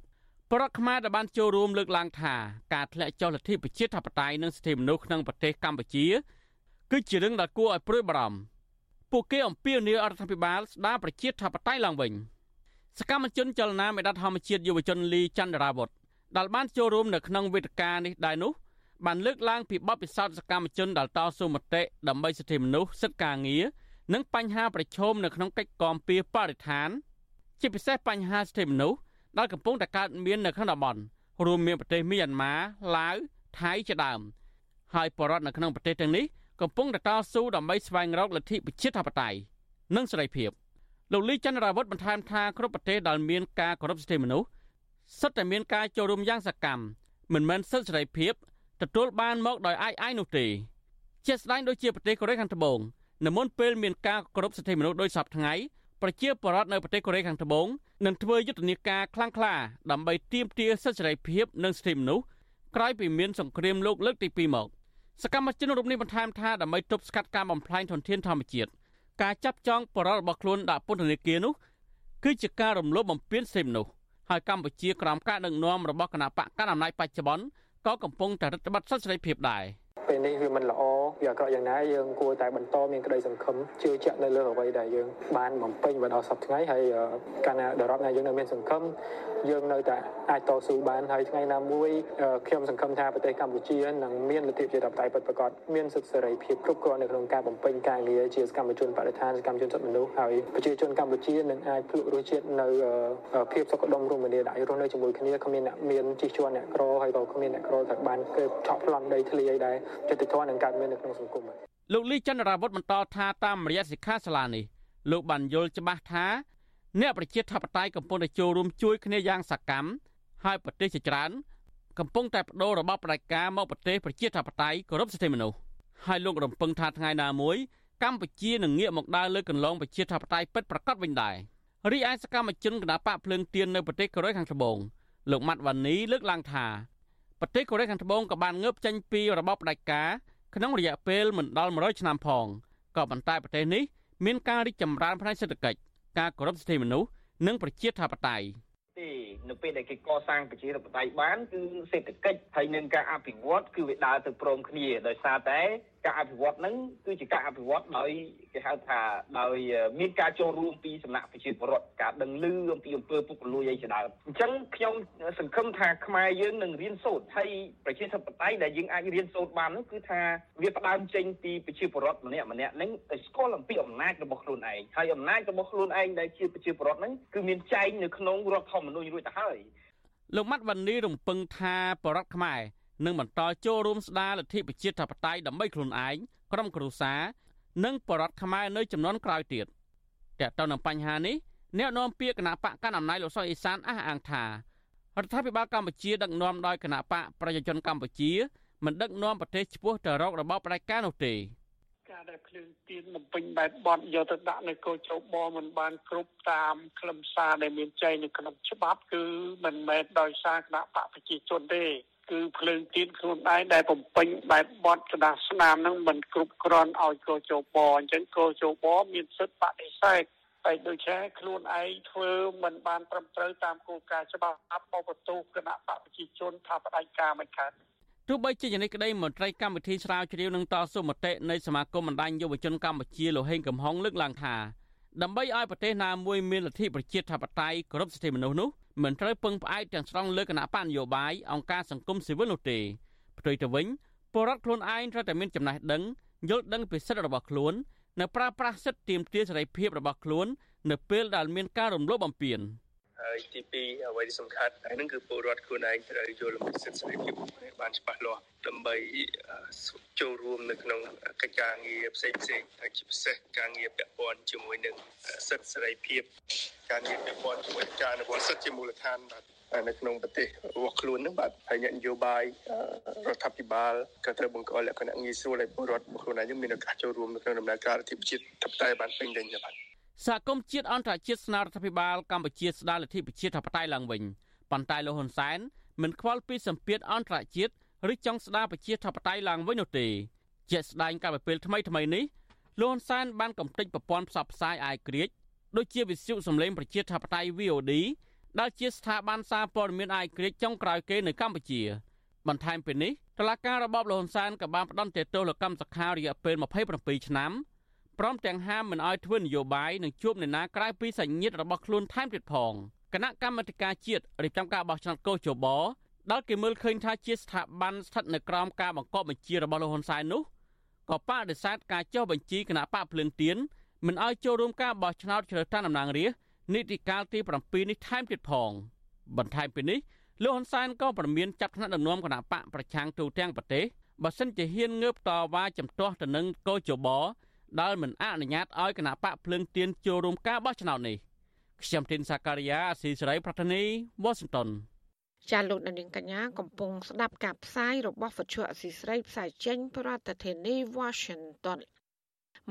បរដ្ឋខ្មែរដែលបានចូលរួមលើកឡើងថាការធ្លាក់ចុះលទ្ធិប្រជាធិបតេយ្យនិងសិទ្ធិមនុស្សក្នុងប្រទេសកម្ពុជា គឺជារឿងដែលគួរឲ្យព្រួយបារម្ភពួកគេអំពាវនាវរដ្ឋាភិបាលស្ដារប្រជាធិបតេយ្យឡើងវិញសកម្មជនចលនាមេដាធម្មជាតិយុវជនលីចន្ទរាវុធដែលបានចូលរួមនៅក្នុងវេទិកានេះដែរនោះបានលើកឡើងពីបទពិសោធន៍សកម្មជនដែលតស៊ូមតិដើម្បីសិទ្ធិមនុស្សសិទ្ធិការងារ និងបញ្ហាប្រឈមនៅក្នុងកិច្ចគាំពៀបរិស្ថាន ជាពិសេសបញ្ហាសិទ្ធិមនុស្សដែលកំពុងតែកើតមាននៅក្នុងតំបន់រួមមានប្រទេសមីយ៉ាន់ម៉ាឡាវថៃជាដើមហើយបរតនៅក្នុងប្រទេសទាំងនេះកំពុងតែតស៊ូដើម្បីស្វែងរកលទ្ធិប្រជាធិបតេយ្យនិងសេរីភាពលោកលីចន្ទរាវុធបន្ថែមថាគ្រប់ប្រទេសដែលមានការគោរពសិទ្ធិមនុស្សសុទ្ធតែមានការចូលរួមយ៉ាងសកម្មមិនមែនសិទ្ធិសេរីភាពទទួលបានមកដោយអាយអាយនោះទេជាស្ដែងដូចជាប្រទេសកូរ៉េខាងត្បូង នៅមុនពេលមានការគោរពសិទ្ធិមនុស្សដោយសពថ្ងៃប្រជាពលរដ្ឋនៅប្រទេសកូរ៉េខាងត្បូងនឹងធ្វើយុទ្ធនាការខ្លាំងក្លាដើម្បីទាមទារសិទ្ធិសេរីភាពនិងសិទ្ធិមនុស្សក្រោយពីមានសង្គ្រាមលោកលើកទី2មកសកម្មជនរូបនេះបន្ថែមថាដើម្បីទប់ស្កាត់ការបំផ្លាញធនធានធម្មជាតិការចាប់ចងបរិបទរបស់ខ្លួនដាក់ពន្ធនាគារនោះគឺជាការរំលោភបំពានសិទ្ធិមនុស្សហើយកម្ពុជាក្រោមការដឹកនាំរបស់គណៈបកកណ្ដាលអំណាចបច្ចុប្បន្នក៏កំពុងតែរដ្ឋបတ်សិទ្ធិសេរីភាពដែរ។ពេលនេះវាមិនល្អវាអាក្រក់យ៉ាងណាយើងគួរតែបន្តមានក្តីសង្ឃឹមជឿជាក់នៅលើអ្វីដែលយើងបានបំពេញមកដល់សប្តាហ៍ថ្ងៃហើយកាលណាដរាបណាយើងនៅមានសង្ឃឹមយើងនៅតែអាចតស៊ូបានហើយថ្ងៃណាមួយខ្ញុំសង្ឃឹមថាប្រទេសកម្ពុជានឹងមានលទ្ធិប្រជាធិបតេយ្យពិតប្រាកដមានសិទ្ធិសេរីភាពគ្រប់គ្រាន់នៅក្នុងការបំពេញការងារជាសកម្មជនបរិស្ថានសកម្មជនសិទ្ធិមនុស្សហើយប្រជាជនកម្ពុជានឹងអាចភ្លក់រសជាតិនៅភាពសុខដុមរមនាដែលរស់នៅជាមួយគ្នាគ្មានអ្នកមានជិះជាន់អ្នកក្រហើយក៏គ្មានអ្នកក្រត្រូវបានគេឆក់ប្លន់ដីធ្លីអីដែរយុត្តិធម៌នឹងកើតមាននៅក្នុងសង្គមលោកលីចន្ទរាវុធបន្តថាតាមរយៈសិក្ខាសាលានេះលោកបានយល់ច្បាស់ថាអ្នកប្រជាធិបតេយ្យកំពុងតែចូលរួមជួយគ្នាយ៉ាងសកម្មហើយប្រទេសជាច្រើនកំពុងតែបដូររបបផ្ដាច់ការមកប្រទេសប្រជាធិបតេយ្យគោរពសិទ្ធិមនុស្សហើយលោករំពឹងថាថ្ងៃណាមួយកម្ពុជានឹងងាកមកដើរលើកន្លងប្រជាធិបតេយ្យពិតប្រាកដវិញដែររីឯសកម្មជនគណបកភ្លើងទៀននៅប្រទេសកូរ៉េខាងត្បូងលោកម៉ាត់វ៉ានីលើកឡើងថាប្រទេសកូរ៉េខាងត្បូងក៏បានងើបចេញពីរបបផ្ដាច់ការ ក្នុងរយៈពេលមិនដល់100ឆ្នាំផងក៏ប៉ុន្តែប្រទេសនេះមានការរីកចម្រើនផ្នែកសេដ្ឋកិច្ចការគោរពសិទ្ធិមនុស្សនិងប្រជាធិបតេយ្យទេនៅពេលដែលគេកសាងប្រជាធិបតេយ្យបានគឺសេដ្ឋកិច្ចហើយនឹងការអភិវឌ្ឍគឺវាដើរទៅព្រមគ្នាដោយសារតែការអភិវឌ្ឍហ្នឹងគឺជាការអភិវឌ្ឍដោយគេហៅថាដោយមានការចូលរួមពីសំណាក់ប្រជាពលរដ្ឋការដឹងឮអំពីអំពើពុករលួយអីជាដើមអញ្ចឹងខ្ញុំសង្ឃឹមថាខ្មែរយើងនឹងរៀនសូត្រហើយប្រជាធិបតេយ្យដែលយើងអាចរៀនសូត្របាននោះគឺថាវាផ្ដើមចេញពីប្រជាពលរដ្ឋម្នាក់ម្នាក់ហ្នឹងឲ្យស្គាល់អំពីអំណាចរបស់ខ្លួនឯងហើយអំណាចរបស់ខ្លួនឯងដែលជាប្រជាពលរដ្ឋហ្នឹងគឺមានចែងនៅក្នុងរដ្ឋធម្មនុញ្ញរួចទៅហើយលោកម៉ាត់វ៉ានីរំពឹងថាបរដ្ឋខ្មែរ និងបន្តចូលរួមស្ដារលទ្ធិប្រជាធិបតេយ្យដើម្បីខ្លួនឯងក្រុមគ្រួសារនិងបរដ្ឋខ្មែរនៅចំនួនក្រោយទៀតតើតើនឹងបញ្ហានេះអ្នកនាំពាក្យគណៈបកកណ្ដាលអំណាចលោកសុកអេសានអះអាងថារដ្ឋាភិបាលកម្ពុជាដឹកនាំដោយគណៈបកប្រជាជនកម្ពុជាមិនដឹកនាំប្រទេសឆ្ពោះទៅរករបបផ្ដាច់ការនោះទេកការដែលភ្លើងទៀនបំពេញបែបបត់យកទៅដាក់នៅកោជបមិនបានគ្រប់តាមខ្លឹមសារដែលមានចែងនៅក្នុងច្បាប់គឺមិនមែនដោយសារគណៈបកប្រជាជនទេ គឺភ្លើងទៀនខ្លួនឯងដែលបំពេញបែបបត់ក្តារស្នាមនឹងមិនគ្រប់គ្រាន់ឲ្យកោជបអញ្ចឹងកោជបមានសិទ្ធិបដិសេធតែដូច្នេះខ្លួនឯងធ្វើមិនបានត្រឹមត្រូវតាមគោលការណ៍ច្បាប់អបអបតូគណៈបព្វជិជនថាបដិការមិនខាត់ទោះបីជាយ៉ាងនេះក្តីមន្ត្រីកម្មវិធីស្រាវជ្រាវនឹងតស៊ូមតិនៃសមាគមបណ្ដាញយុវជនកម្ពុជាលោកហេងកំហុងលើកឡើងថាដើម្បីឲ្យប្រទេសណាមួយមានលទ្ធិប្រជាធិបតេយ្យគោរពសិទ្ធិមនុស្សនោះ មិនត្រូវពឹងផ្អែកទាំងស្រុងលើគណៈបញ្ញយោបាយអង្គការសង្គមស៊ីវិលនោះទេផ្ទុយទៅវិញពលរដ្ឋខ្លួនឯងត្រូវតែមានចំណេះដឹងយល់ដឹងពីសិទ្ធិរបស់ខ្លួននៅប្រើប្រាស់សិទ្ធិទាមទារសេរីភាពរបស់ខ្លួន នៅពេលដែលមានការរំលោភបំពាន។ ហើយទី2អ្វីដែលសំខាន់ហើយនឹងគឺពលរដ្ឋខ្លួនឯងត្រូវយល់អំពីសិទ្ធិសេរីភាពបានច្បាស់លាស់ដើម្បីចូលរួមនៅក្នុងកិច្ចការងារផ្សេងផ្សេងហើយជាពិសេសការងារពាក់ព័ន្ធជាមួយនឹងសិទ្ធិសេរីភាពការងារពាក់ព័ន្ធជាមួយការអនុវត្តសិទ្ធិជាមូលដ្ឋានបាទនៅក្នុងប្រទេសរបស់ខ្លួននឹងបាទហើយអ្នកនយោបាយរដ្ឋាភិបាលក៏ត្រូវបង្កលក្ខណៈងាយស្រួលឲ្យពលរដ្ឋរបស់ខ្លួនឯងមានឱកាសចូលរួមនៅក្នុងដំណើរការរដ្ឋាភិបាលធិបតេយ្យបានពេញលេញបាទ សហគមន៍ជាតិអន្តរជាតិស្នើរដ្ឋាភិបាលកម្ពុជាស្ដារលទ្ធិប្រជាធិបតេយ្យឡើងវិញប៉ុន្តែលោកហ៊ុនសែនមិនខ្វល់ពីសម្ពាធអន្តរជាតិឬចង់ស្ដារប្រជាធិបតេយ្យឡើងវិញនោះទេជាក់ស្ដែងកាលពីពេលថ្មីថ្មីនេះលោកហ៊ុនសែនបានកំទេចប្រព័ន្ធផ្សព្វផ្សាយអាយក្រិចដូចជាវិទ្យុសំឡេងប្រជាធិបតេយ្យ VOD ដែលជាស្ថាប័នសារព័ត៌មានអាយក្រិចចុងក្រោយគេនៅកម្ពុជាបន្ថែមពីនេះតឡាការរបបលហ៊ុនសែនក៏បានផ្តន្ទាទោសលោកកម្មសខារយៈពេល27ឆ្នាំ ព្រមទាំងហាមមិនឲ្យធ្វើនយោបាយនិងជួបអ្នកណាក្រៅពីសញ្ញិតរបស់ខ្លួនថែមទៀតផងគណៈកម្មាធិការជាតិរៀបចំការបោះឆ្នោតកោជបដែលគេមើលឃើញថាជាស្ថាប័នស្ថិតនៅក្រោមការបង្គាប់បញ្ជារបស់លោកហ៊ុនសែននោះក៏បដិសេធការចុះបញ្ជីគណៈបកភ្លើងទៀនមិនឲ្យចូលរួមការបោះឆ្នោតជ្រើសតាំងតំណាងរាស្ត្រនីតិកាលទី7នេះថែមទៀតផងបន្ថែមពីនេះលោកហ៊ុនសែនក៏ប្រមានចាប់ថ្នាក់ដឹកនាំគណៈបកប្រឆាំងទូទាំងប្រទេសបើសិនជាហ៊ានងើបតវ៉ាចំទាស់ទៅនឹងកោជប ដែលមិនអនុញ្ញាតឲ្យគណៈបកភ្លើងទៀនចូលរួមការបោះឆ្នោតនេះខ្ញុំធីនសាការីយ៉ាអស៊ីសេរីប្រធានីវ៉ាស៊ីនតោនចាលោកនាងកញ្ញាកំពុងស្ដាប់ការផ្សាយរបស់វិទ្យុអស៊ីសេរីផ្សាយចេញពីរដ្ឋធានី Washington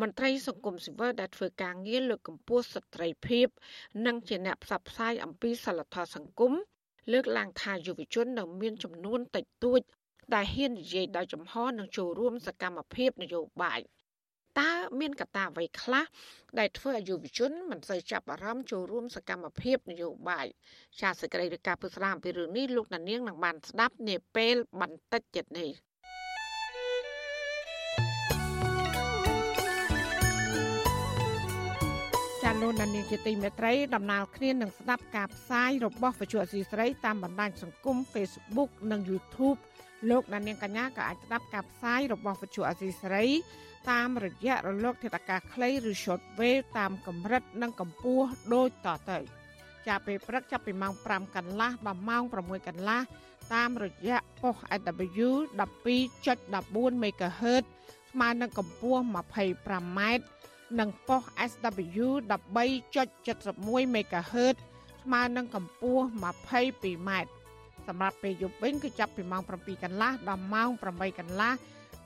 មន្ត្រីសង្គមស៊ីវិលដែលធ្វើការងារលើកកម្ពស់សិទ្ធិត្រីភាព និងជាអ្នកផ្សព្វផ្សាយអំពីសិលធម៌សង្គមលើកឡើងថាយុវជននៅមានចំនួនតិចតួចដែលហ៊ាននិយាយដោយចំហនិងចូលរួមសកម្មភាពនយោបាយ។ តើមានកត្តាអ្វីខ្លះដែលធ្វើឲ្យយុវជនមិនសូវចាប់អារម្មណ៍ចូលរួមសកម្មភាពនយោបាយជាសេចក្តីរាយការណ៍ពុស្ដាមពីរឿងនេះលោកដានៀងនឹងបានស្ដាប់នាពេលបន្តិចទៀតនេះចាលោកដានៀងជាទីមេត្រីដំណើរគ្នានឹងស្ដាប់ការផ្សាយរបស់វិទ្យុអសីស្រីតាមបណ្ដាញសង្គម Facebook និង YouTube លោកដានៀងកញ្ញាក៏អាចស្ដាប់ការផ្សាយរបស់វិទ្យុអសីស្រី តាមរយៈរលកធាតុអាកាសខ្លីឬ short wave តាមកម្រិតនិងកម្ពស់ដូចតទៅចាប់ពេលព្រឹកចាប់ពីម៉ោង5កន្លះដល់ម៉ោង6កន្លះតាមរយៈប៉ុស AW 12.14 MHz ស្មើនឹងកម្ពស់ 25m និងប៉ុស SW 13.71 MHz ស្មើនឹងកម្ពស់ 22m សម្រាប់ពេលយប់វិញគឺចាប់ពីម៉ោង7កន្លះដល់ម៉ោង8កន្លះ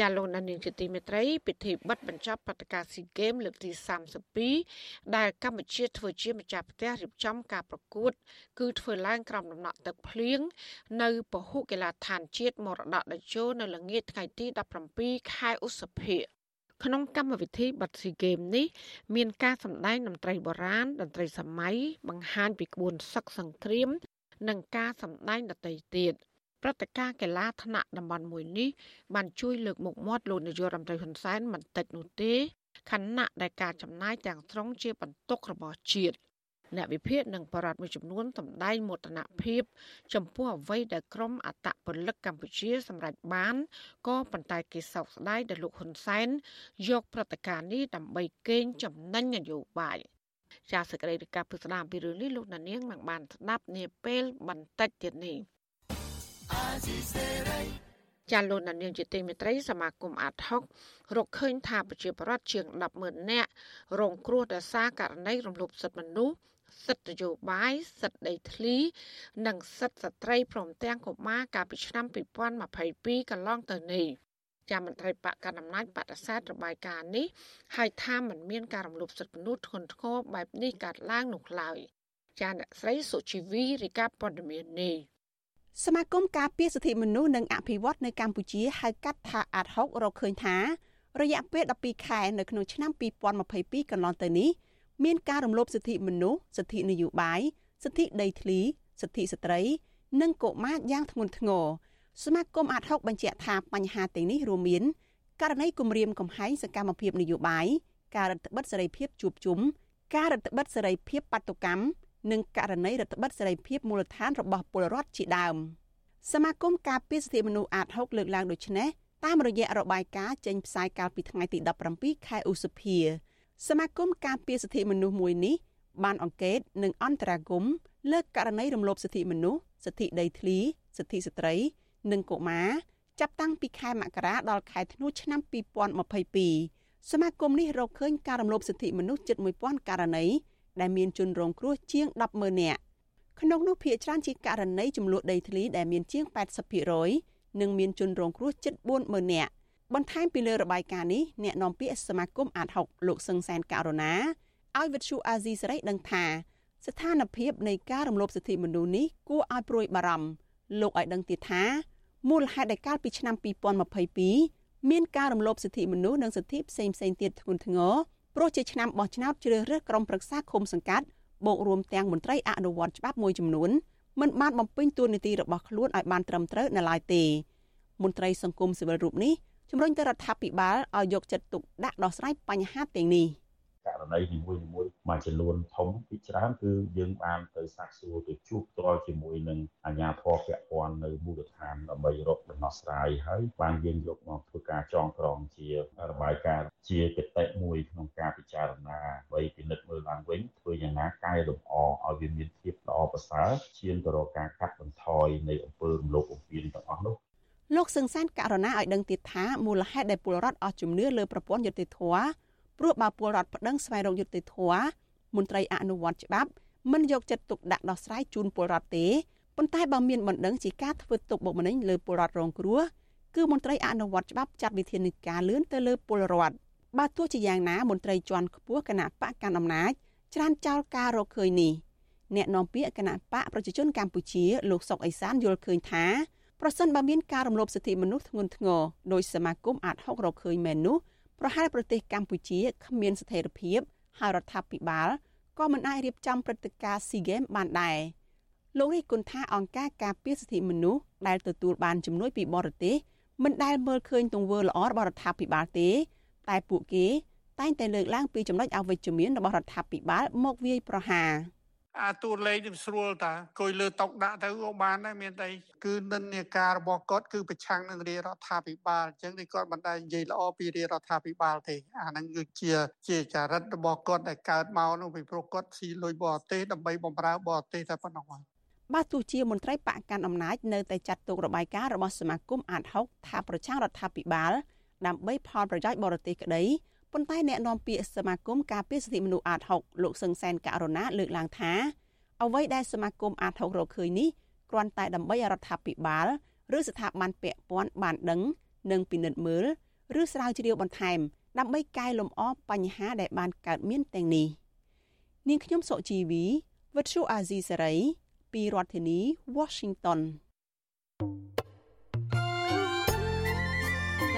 ចាលោកដានីងជាទីមេត្រីពិធីបិទបញ្ចប់ព្រឹត្តិការណ៍ស៊ីហ្គេមលើកទី32ដែលកម្ពុជាធ្វើជាម្ចាស់ផ្ទះរៀបចំការប្រកួត គឺធ្វើឡើងក្រោមដំណក់ទឹកភ្លៀងនៅពហុកីឡដ្ឋានជាតិមរតកតេជោនៅល្ងាចថ្ងៃទី17ខែឧសភាក្នុងកម្មវិធីបិទស៊ីហ្គេមនេះមានការសម្ដែងតន្ត្រីបុរាណតន្ត្រីសម័យបង្ហាញពីក្បួនសឹកសង្គ្រាម និងការសម្ដែងដទៃទៀត។ ព្រឹត្តិការណ៍កីឡាថ្នាក់តំបន់មួយនេះបានជួយលើកមុខមាត់លោកនាយករដ្ឋមន្ត្រីហ៊ុនសែនមិនតិចនោះទេខណៈដែលការចំណាយទាំងស្រុងជាបន្ទុករបស់ជាតិអ្នកវិភាគនិងបរិវត្តមួយចំនួនសម្ដែងមោទនភាពចំពោះអ្វីដែលក្រមអតពលិកកម្ពុជាសម្រេចបានក៏ប៉ុន្តែគេសោកស្ដាយដែលលោកហ៊ុនសែនយកព្រឹត្តិការណ៍នេះដើម្បីកេងចំណេញនយោបាយជាសកម្មភាពពីស្ដាមពីរឿងនេះលោកណានៀងនឹងបានស្ដាប់នាពេលបន្តិចទៀតនេះ ចាលោកណានៀងជាទីមេត្រីសមាគមអាត់ហុករកឃើញថាប្រជាពលរដ្ឋជាង100000នាក់រងគ្រោះដោយសារករណីរំលោភសិទ្ធិមនុស្សសិទ្ធិនយោបាយសិទ្ធិដីធ្លី និងសិទ្ធិស្ត្រីព្រមទាំងកុមារកាលពីឆ្នាំ2022កន្លងទៅនេះជាមន្ត្រីបកកណ្ដាលអំណាចបដិសេធរបាយការណ៍នេះហើយថាมันមានការរំលោភសិទ្ធិមនុស្សធ្ងន់ធ្ងរបែបនេះកើតឡើងនោះឡើយចាអ្នកស្រីសុជីវីរីកាព័ត៌មាននេះ សមាគមការពារសិទ្ធិមនុស្សនិងអភិវឌ្ឍនៅកម្ពុជាហៅកាត់ថាអាត់ហុករកឃើញថា រយៈពេល12ខែនៅក្នុងឆ្នាំ2022កន្លងទៅនេះមានការរំលោភសិទ្ធិមនុស្សសិទ្ធិនយោបាយសិទ្ធិដីធ្លីសិទ្ធិស្ត្រី និងកុមារយ៉ាងធ្ងន់ធ្ងរសមាគមអាត់ហុកបញ្ជាក់ថាបញ្ហាទាំងនេះរួមមានករណីគម្រាមកំហែងសកម្មភាពនយោបាយការរដ្ឋបិទសេរីភាពជួបជុំការរដ្ឋបិទសេរីភាពបាតុកម្ម និងករណីរដ្ឋបិទសេរីភាពមូលដ្ឋានរបស់ពលរដ្ឋជាដើមសមាគមការពារសិទ្ធិមនុស្សអាត6លើកឡើងដូចនេះតាមរយៈរបាយការណ៍ចេញផ្សាយកាលពីថ្ងៃទី17ខែឧសភាសមាគមការពារសិទ្ធិមនុស្សមួយនេះបានអង្កេតនិងអន្តរាគមលើករណីរំលោភសិទ្ធិមនុស្សសិទ្ធិដីធ្លីសិទ្ធិស្ត្រី និងកុមារចាប់តាំងពីខែមករាដល់ខែធ្នូឆ្នាំ2022សមាគមនេះរកឃើញការរំលោភសិទ្ធិមនុស្សជិត1000ករណី ដែលមានជនរងគ្រោះជាង100000នាក់ក្នុងនោះភាគច្រើនជាករណីចំនួនដីធ្លីដែលមានជាង80%និងមានជនរងគ្រោះជិត40000នាក់បន្ថែមពីលើរបាយការណ៍នេះអ្នកនាំពាក្យសមាគមអាត6លោកសឹងសែនករណាឲ្យវិទ្យុអាស៊ីសេរីដឹងថាស្ថានភាពនៃការរំលោភសិទ្ធិមនុស្សនេះគួរឲ្យព្រួយបារម្ភលោកឲ្យដឹងទៀតថាមូលហេតុដែលកាលពីឆ្នាំ2022មានការរំលោភសិទ្ធិមនុស្សនិងសិទ្ធិផ្សេងផ្សេងទៀតធ្ងន់ធ្ងរ ព្រោះជាឆ្នាំបោះឆ្នោតជ្រើសរើសក្រុមប្រឹក្សាឃុំសង្កាត់បូករួមទាំងមន្ត្រីអនុវត្តច្បាប់មួយចំនួនមិនបានបំពេញតួនាទីរបស់ខ្លួនឲ្យបានត្រឹមត្រូវនៅឡើយទេមន្ត្រីសង្គមស៊ីវិលរូបនេះជំរុញទៅរដ្ឋាភិបាលឲ្យយកចិត្តទុកដាក់ដោះស្រាយបញ្ហាទាំងនេះ។ ករណីនីមួយៗមួយចំនួនធំពីច្រើនគឺយើងបានទៅសាកសួរទៅជួបផ្ទាល់ជាមួយនឹងអាជ្ញាធរពាក់ព័ន្ធនៅមូលដ្ឋានដើម្បីរកដំណោះស្រាយហើយបានយើងយកមកធ្វើការចងក្រងជារបាយការណ៍ជាគតិមួយក្នុងការពិចារណាអ្វីពិនិត្យមើលឡើងវិញធ្វើយ៉ាងណាកែលម្អឲ្យវាមានភាពល្អប្រសើរឈានទៅរកការកាត់បន្ថយនៃអំពើរំលោភបំពានទាំងអស់នោះលោកសឹងសានករណីឲ្យដឹងទៀតថាមូលហេតុដែលពលរដ្ឋអស់ជំនឿលើប្រព័ន្ធយុតិធធ ព្រោះបើពលរដ្ឋប្តឹងស្វែងរកយុត្តិធម៌មន្ត្រីអនុវត្តច្បាប់មិនយកចិត្តទុកដាក់ដោះស្រាយជូនពលរដ្ឋទេប៉ុន្តែបើមានបណ្ដឹងជាការធ្វើទុកបុកម្នេញលើពលរដ្ឋរងគ្រោះគឺមន្ត្រីអនុវត្តច្បាប់ចាត់វិធានការលឿនទៅលើពលរដ្ឋបើទោះជាយ៉ាងណាមន្ត្រីជាន់ខ្ពស់គណៈបកកណ្ដាលអំណាចច្រានចោលការរកឃើញនេះអ្នកនាំពាក្យគណៈបកប្រជាជនកម្ពុជាលោកសុកអេសានយល់ឃើញថាប្រសិនបើមានការរំលោភសិទ្ធិមនុស្សធ្ងន់ធ្ងរដោយសមាគមអាត60រកឃើញមែននោះ ប្រហែលប្រទេសកម្ពុជាគ្មានស្ថិរភាពហើយរដ្ឋាភិបាលក៏មិនអាចរៀបចំព្រឹត្តិការណ៍ SEA Games បានដែរលោកនេះគុណថាអង្គការការពារសិទ្ធិមនុស្សដែលទទួលបានជំនួយពីបរទេសមិនដែលមើលឃើញទង្វើល្អរបស់រដ្ឋាភិបាលទេតែពួកគេតែងតែលើកឡើងពីចំណុចអវិជ្ជមានរបស់រដ្ឋាភិបាលមកវាយប្រហារ។ អាតួលេខនេះស្រួលតាគួយលើតុកដាក់ទៅក៏បានដែរមានតែគឺនិន្នាការរបស់គាត់គឺប្រឆាំងនឹងរាជរដ្ឋាភិបាលអញ្ចឹងនេះគាត់មិនដែលនិយាយល្អពីរាជរដ្ឋាភិបាលទេអាហ្នឹងគឺជាជាចរិតរបស់គាត់ដែលកើតមកនោះពីព្រោះគាត់ស៊ីលុយបរទេសដើម្បីបំរើបរទេសតែប៉ុណ្ណោះបាទទោះជាមន្ត្រីបកកាន់អំណាចនៅតែចាត់ទុករបាយការណ៍របស់សមាគមអាត6ថាប្រឆាំងរដ្ឋាភិបាលដើម្បីផលប្រយោជន៍បរទេសក្តី ប៉ុន្តែអ្នកនាំពាក្យសមាគមការពារសិទ្ធិមនុស្សអាត6លោកសឹងសែនករណាលើកឡើងថាអ្វីដែលសមាគមអាត6រកឃើញនេះគ្រាន់តែដើម្បីរដ្ឋាភិបាលឬស្ថាប័នពាក់ព័ន្ធបានដឹងនិងពិនិត្យមើលឬស្រាវជ្រាវបន្ថែមដើម្បីកែលម្អបញ្ហាដែលបានកើតមានទាំងនេះនាងខ្ញុំសុជីវីវិទ្យុអាស៊ីសេរីពីរដ្ឋធានី Washington ា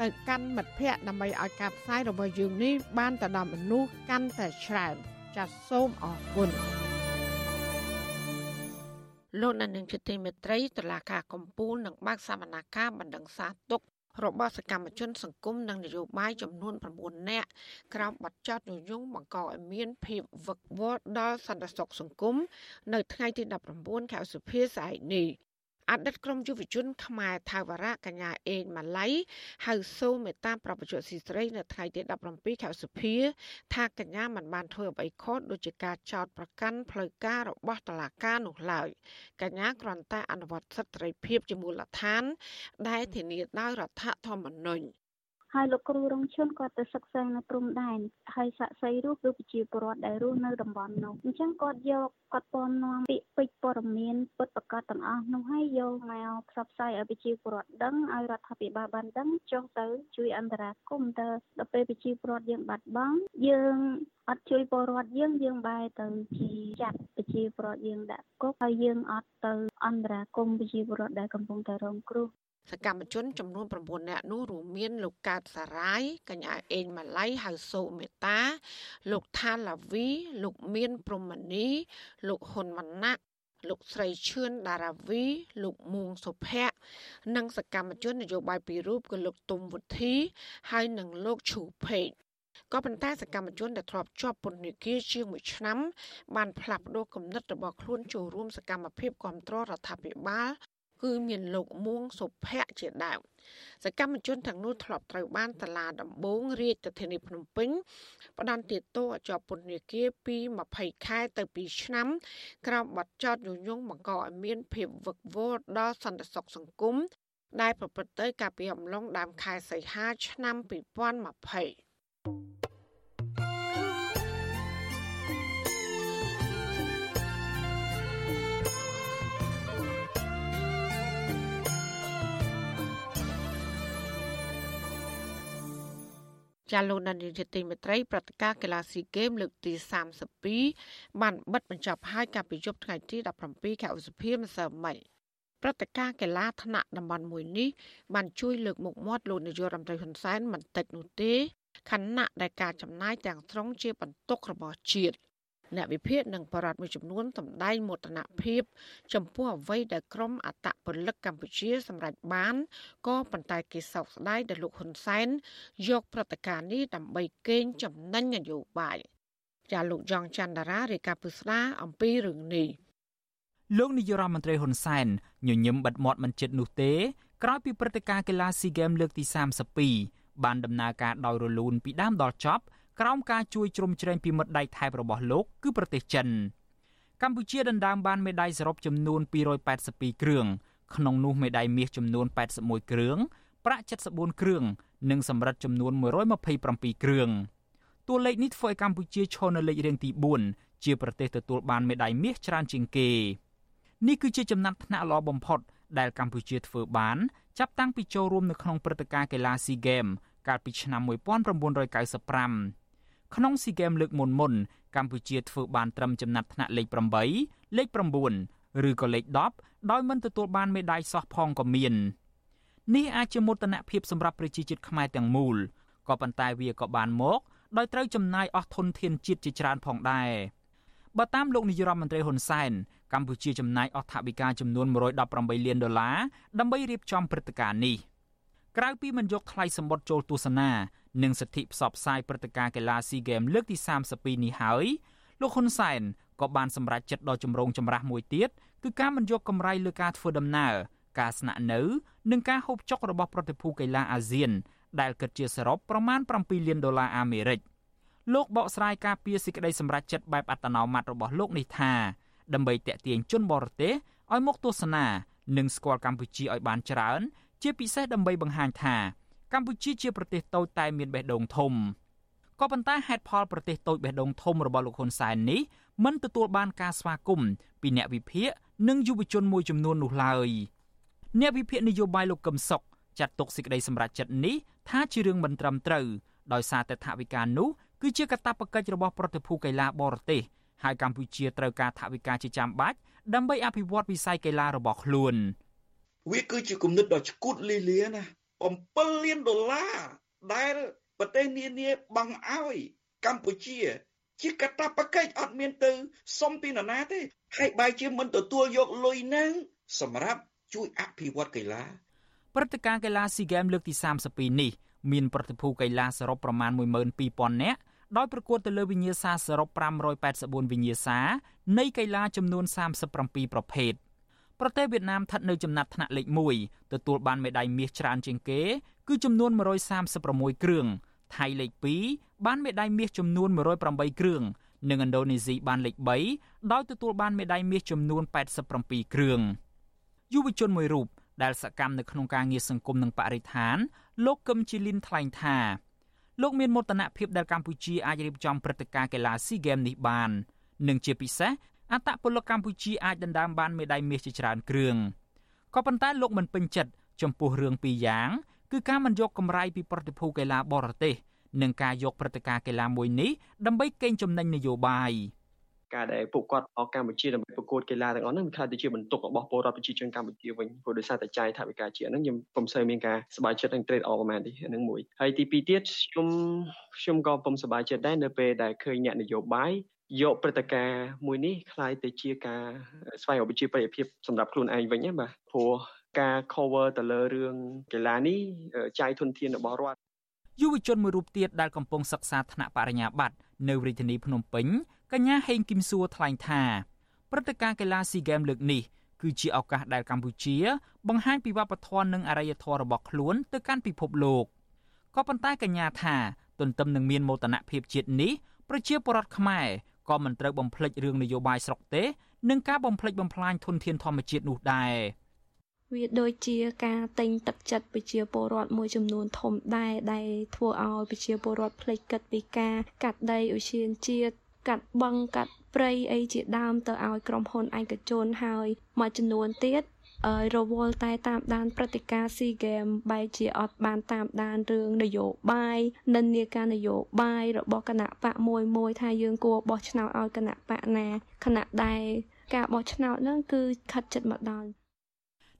ទៅកាន់មិត្តភ័ក្តិដើម្បីឲ្យការផ្សាយរបស់យើងនេះបានទៅដល់មនុស្សកាន់តែច្រើនចាសសូមអរគុណលោកនានឹងជាទីមេត្រីតឡាការកម្ពុជានឹងបើកសវនាការបណ្ដឹងសាទុករបស់សកម្មជនសង្គមនិងនយោបាយចំនួន9នាក់ក្រោមបទចោទញុយញងបង្កឲ្យមានភាពវឹកវរដល់សន្តិសុខសង្គមនៅថ្ងៃទី19ខែសុភាស្អែកនេះ អតីតក្រុមយុវជនខ្មែរថាវរៈកញ្ញាអេងម៉ាឡៃហៅសូមេតាប្រពន្ធស៊ីស្រីនៅថ្ងៃទី17ខែសុភាថាកញ្ញាមិនបានធ្វើអ្វីខុសដូចជាការចោទប្រកាន់ផ្លូវការរបស់តុលាការនោះឡើយកញ្ញាគ្រាន់តែអនុវត្តសិទ្ធិសេរីភាពជាមូលដ្ឋានដែលធានាដោយរដ្ឋធម្មនុញ្ញ ហើយលោកគ្រូរងឈុនគាត់ទៅសិក្សានៅព្រំដែនហើយសាក់សីរស់គឺប្រជាពលរដ្ឋដែលរស់នៅតំបន់នោះអញ្ចឹងគាត់យកគាត់ពំនាំពាក្យពេចព័ត៌មានពិតប្រាកដទាំងអស់នោះហើយយកមកផ្សព្វផ្សាយឲ្យប្រជាពលរដ្ឋដឹងឲ្យរដ្ឋាភិបាលបានដឹងចុះទៅជួយអន្តរាគមន៍ទៅដល់ពេលប្រជាពលរដ្ឋយើងបាត់បង់យើងអត់ជួយពលរដ្ឋយើងយើងបែរទៅជាចាត់ប្រជាពលរដ្ឋយើងដាក់គុកហើយយើងអត់ទៅអន្តរាគមន៍ប្រជាពលរដ្ឋដែលកំពុងតែរងគ្រោះ សកម្មជនចំនួន9នាក់នោះរួមមានលោកកើតសារាយកញ្ញាអេងម៉ាឡៃហៅសូមេតា លោកថាឡាវី លោកមានព្រំមនី លោកហ៊ុនម៉ាណាក់លោកស្រីឈឿនដារាវី លោកមួងសុភ័ក្រនិងសកម្មជននយោបាយពីររូបគឺលោកទុំវុធី ហើយនិងលោកឈូភេកក៏ប៉ុន្តែសកម្មជនដែលធ្លាប់ជាប់ពន្ធនាគារជាង1ឆ្នាំបានផ្លាស់ប្ដូរគំនិតរបស់ខ្លួនចូលរួមសកម្មភាពគ្រប់គ្រងរដ្ឋាភិបាល គឺមានលោកមួងសុភ័ក្រជាដើមសកម្មជនទាំងនោះធ្លាប់ត្រូវបានតឡាដំបងរាជធានីភ្នំពេញផ្ដន្ទាទោសឲ្យជាប់ពន្ធនាគារពី20ខែទៅ2ឆ្នាំ ក្រោមបទចោទញុយញងបង្កឲ្យមានភាពវឹកវរដល់សន្តិសុខសង្គមដែលប្រព្រឹត្តទៅកាលពីអំឡុងដើមខែសីហាឆ្នាំ2020 ចាលោកនានីជាទីមេត្រីព្រឹត្តិការណ៍កីឡាស៊ីហ្គេមលើកទី32បានបិទបញ្ចប់ហើយកាលពីយប់ថ្ងៃទី17ខែឧសភាម្សិលមិញព្រឹត្តិការណ៍កីឡាថ្នាក់តំបន់មួយនេះបានជួយលើកមុខមាត់លោកនាយករដ្ឋមន្ត្រីហ៊ុនសែនមិនតិចនោះទេខណៈដែលការចំណាយទាំងស្រុងជាបន្ទុករបស់ជាតិ អ្នកវិភាគនិងបរិវត្តមួយចំនួនសម្ដែងមោទនភាពចំពោះអ្វីដែលក្រមអតពលិកកម្ពុជាសម្រេចបានក៏ប៉ុន្តែគេសោកស្ដាយដែលលោកហ៊ុនសែនយកព្រឹត្តិការណ៍នេះដើម្បីកេងចំណេញនយោបាយចាលោកយ៉ងច័ន្ទរារាយការណ៍ពុស្ដាអំពីរឿងនេះលោកនាយរដ្ឋមន្ត្រីហ៊ុនសែនញញឹមបិទមាត់មិនចិត្តនោះទេ ក្រោយពីព្រឹត្តិការណ៍កីឡាស៊ីហ្គេមលើកទី32បានដំណើរការដោយរលូនពីដើមដល់ចប់ ក្រោមការជួយជ្រោមជ្រែងពីមិត្តដៃថៃរបស់លោកគឺប្រទេសចិនកម្ពុជាដណ្ដើមបានមេដាយសរុបចំនួន282គ្រឿងក្នុងនោះមេដាយមាសចំនួន81គ្រឿងប្រាក់74គ្រឿងនិងសំរឹទ្ធចំនួន127គ្រឿងតួលេខនេះធ្វើឲ្យកម្ពុជាឈរនៅលេខរៀងទី4ជាប្រទេសទទួលបានមេដាយមាសច្រើនជាងគេនេះគឺជាចំណាត់ថ្នាក់ល្អបំផុតដែលកម្ពុជាធ្វើបានចាប់តាំងពីចូលរួមនៅក្នុងព្រឹត្តិការណ៍កីឡាស៊ីហ្គេមកាលពីឆ្នាំ1995 ក្នុងស៊ីហ្គេមលើកមុនមុនកម្ពុជាធ្វើបានត្រឹមចំណាត់ថ្នាក់លេខ8លេខ9ឬក៏លេខ10ដោយមិនទទួលបានមេដាយសោះផងក៏មាននេះអាចជាមោទនភាពសម្រាប់ប្រជាជាតិខ្មែរទាំងមូលក៏ប៉ុន្តែវាក៏បានមកដោយត្រូវចំណាយអស់ធនធានជាតិជាច្រើនផងដែរបើតាមលោកនាយរដ្ឋមន្ត្រីហ៊ុនសែនកម្ពុជាចំណាយអស់ថវិកាចំនួន118លានដុល្លារដើម្បីរៀបចំព្រឹត្តិការណ៍នេះក្រៅពីមិនយកថ្លៃសម្បត្តិចូលទស្សនា និងសិទ្ធិផ្សព្វផ្សាយព្រឹត្តិការណ៍កីឡាស៊ីហ្គេមលើកទី32នេះហើយលោកហ៊ុនសែនក៏បានសម្រេចចិត្តដ៏ចម្រូងចម្រាសមួយទៀតគឺការមិនយកកម្រៃលើការធ្វើដំណើរការស្នាក់នៅនិងការហូបចុករបស់ប្រតិភូកីឡាអាស៊ាន ដែលគិតជាសរុបប្រមាណ7លានដុល្លារអាមេរិកលោកបកស្រាយការពីសេចក្តីសម្រេចចិត្តបែបអត្តនោម័តរបស់លោកនេះថាដើម្បីតេទៀងជនបរទេសឲ្យមកទស្សនានិងស្គាល់កម្ពុជាឲ្យបានច្រើន ជាពិសេសដើម្បីបង្ហាញថា កម្ពុជាជាប្រទេសតូចតែមានបេះដូងធំក៏ប៉ុន្តែហេតុផលប្រទេសតូចបេះដូងធំរបស់លោកហ៊ុនសែននេះមិនទទួលបានការស្វាគមន៍ពីអ្នកវិភាគនិងយុវជនមួយចំនួននោះឡើយអ្នកវិភាគនយោបាយលោកកឹមសុខចាត់ទុកសេចក្តីសម្រេចចិត្តនេះថាជារឿងមិនត្រឹមត្រូវដោយសារតែថវិកានោះគឺជាកាតព្វកិច្ចរបស់ប្រតិភូកីឡាបរទេសហើយកម្ពុជាត្រូវការថវិកាជាចាំបាច់ដើម្បីអភិវឌ្ឍវិស័យកីឡារបស់ខ្លួនវាគឺជាគំនិតដ៏ឆ្កួតលីលាណា 7លានដុល្លារដែលប្រទេសនានាបង់ឲ្យកម្ពុជា ជាកតាបកិច្ចអត់មានទៅសុំពីនរណាទេហើយបែរជាមិនទទួលយកលុយហ្នឹងសម្រាប់ជួយអភិវឌ្ឍកីឡាព្រឹត្តិការណ៍កីឡាស៊ីហ្គេមលើកទី32នេះមានប្រតិភូកីឡាសរុបប្រមាណ12000នាក់ដោយប្រកួតទៅលើវិញ្ញាសាសរុប584វិញ្ញាសានៃកីឡាចំនួន37ប្រភេទ ប្រទេសវៀតណាមស្ថិតនៅចំណាត់ថ្នាក់លេខ1ទទួលបានមេដាយមាសច្រើនជាងគេ គឺចំនួន136គ្រឿងថៃលេខ2បានមេដាយមាសចំនួន108គ្រឿងនិងឥណ្ឌូនេស៊ីបានលេខ3ដោយទទួលបានមេដាយមាសចំនួន87គ្រឿងយុវជនមួយរូបដែលសកម្មនៅក្នុងការងារសង្គមនិងបរិស្ថាន លោកកឹមជីលីនថ្លែងថាលោកមានមោទនភាពដែលកម្ពុជាអាចរៀបចំព្រឹត្តិការណ៍កីឡាស៊ីហ្គេមនេះបាន និងជាពិសេស អត្តពលកម្ពុជាអាចដណ្ដើមបានមេដាយមាសជាច្រើនគ្រឿងក៏ប៉ុន្តែលោកមិនពេញចិត្តចំពោះរឿងពីរយ៉ាងគឺការមិនយកកម្រៃពីប្រតិភូកីឡាបរទេសនិងការយកព្រឹត្តិការណ៍កីឡាមួយនេះដើម្បីកេងចំណេញនយោបាយការដែលពួកគាត់អកកម្ពុជាដើម្បីប្រកួតកីឡាទាំងអស់ហ្នឹងខ្លះទៅជាបន្ទុករបស់ពលរដ្ឋប្រជាជនកម្ពុជាវិញព្រោះដោយសារតែចាយថវិកាជាហ្នឹងខ្ញុំពុំសូវមានការសប្បាយចិត្តនឹង trade off ប្រហែលទេហ្នឹងមួយហើយទីពីរទៀតខ្ញុំខ្ញុំក៏ពុំសប្បាយចិត្តដែរនៅពេលដែលឃើញអ្នកនយោបាយ យកព្រឹត្តិការណ៍មួយនេះคล้ายទៅជាការស្វែងរកប្រជាប្រិយភាពសម្រាប់ខ្លួនឯងវិញណាបាទព្រោះការ cover ទៅលើរឿងកីឡានេះចាយធនធានរបស់រដ្ឋយុវជនមួយរូបទៀតដែលកំពុងសិក្សាថ្នាក់បរិញ្ញាបត្រនៅរាជធានីភ្នំពេញកញ្ញាហេងគឹមសួរថ្លែងថាព្រឹត្តិការណ៍កីឡាស៊ីហ្គេមលើកនេះគឺជាឱកាសដែលកម្ពុជា បង្ហាញពីវប្បធម៌និងអរិយធម៌របស់ខ្លួនទៅកាន់ពិភពលោកក៏ប៉ុន្តែកញ្ញាថាទន្ទឹមនឹងមានមោទនភាពជាតិនេះប្រជាពលរដ្ឋខ្មែរ ក៏មិនត្រូវបំភ្លេចរឿងនយោបាយស្រុកទេនិងការបំភ្លេចបំផ្លាញធនធានធម្មជាតិនោះដែរវាដូចជាការតែងទឹកចិត្តប្រជាពលរដ្ឋមួយចំនួនធំដែរដែលធ្វើឲ្យប្រជាពលរដ្ឋភ្លេចគិតពីការកាត់ដីឧស្សាហជាតិកាត់បឹងកាត់ព្រៃអីជាដើមទៅឲ្យក្រុមហ៊ុនឯកជនហើយមួយចំនួនទៀត រវល់តែតាមដានព្រឹត្តិការណ៍ SEA Games បែរជាអត់បានតាមដានរឿងនយោបាយនិន្នាការនយោបាយរបស់គណៈបកមួយមួយថាយើងគួរបោះឆ្នោតឲ្យគណៈបកណាគណៈដែលការបោះឆ្នោតហ្នឹងគឺខិតចិត្តមកដល់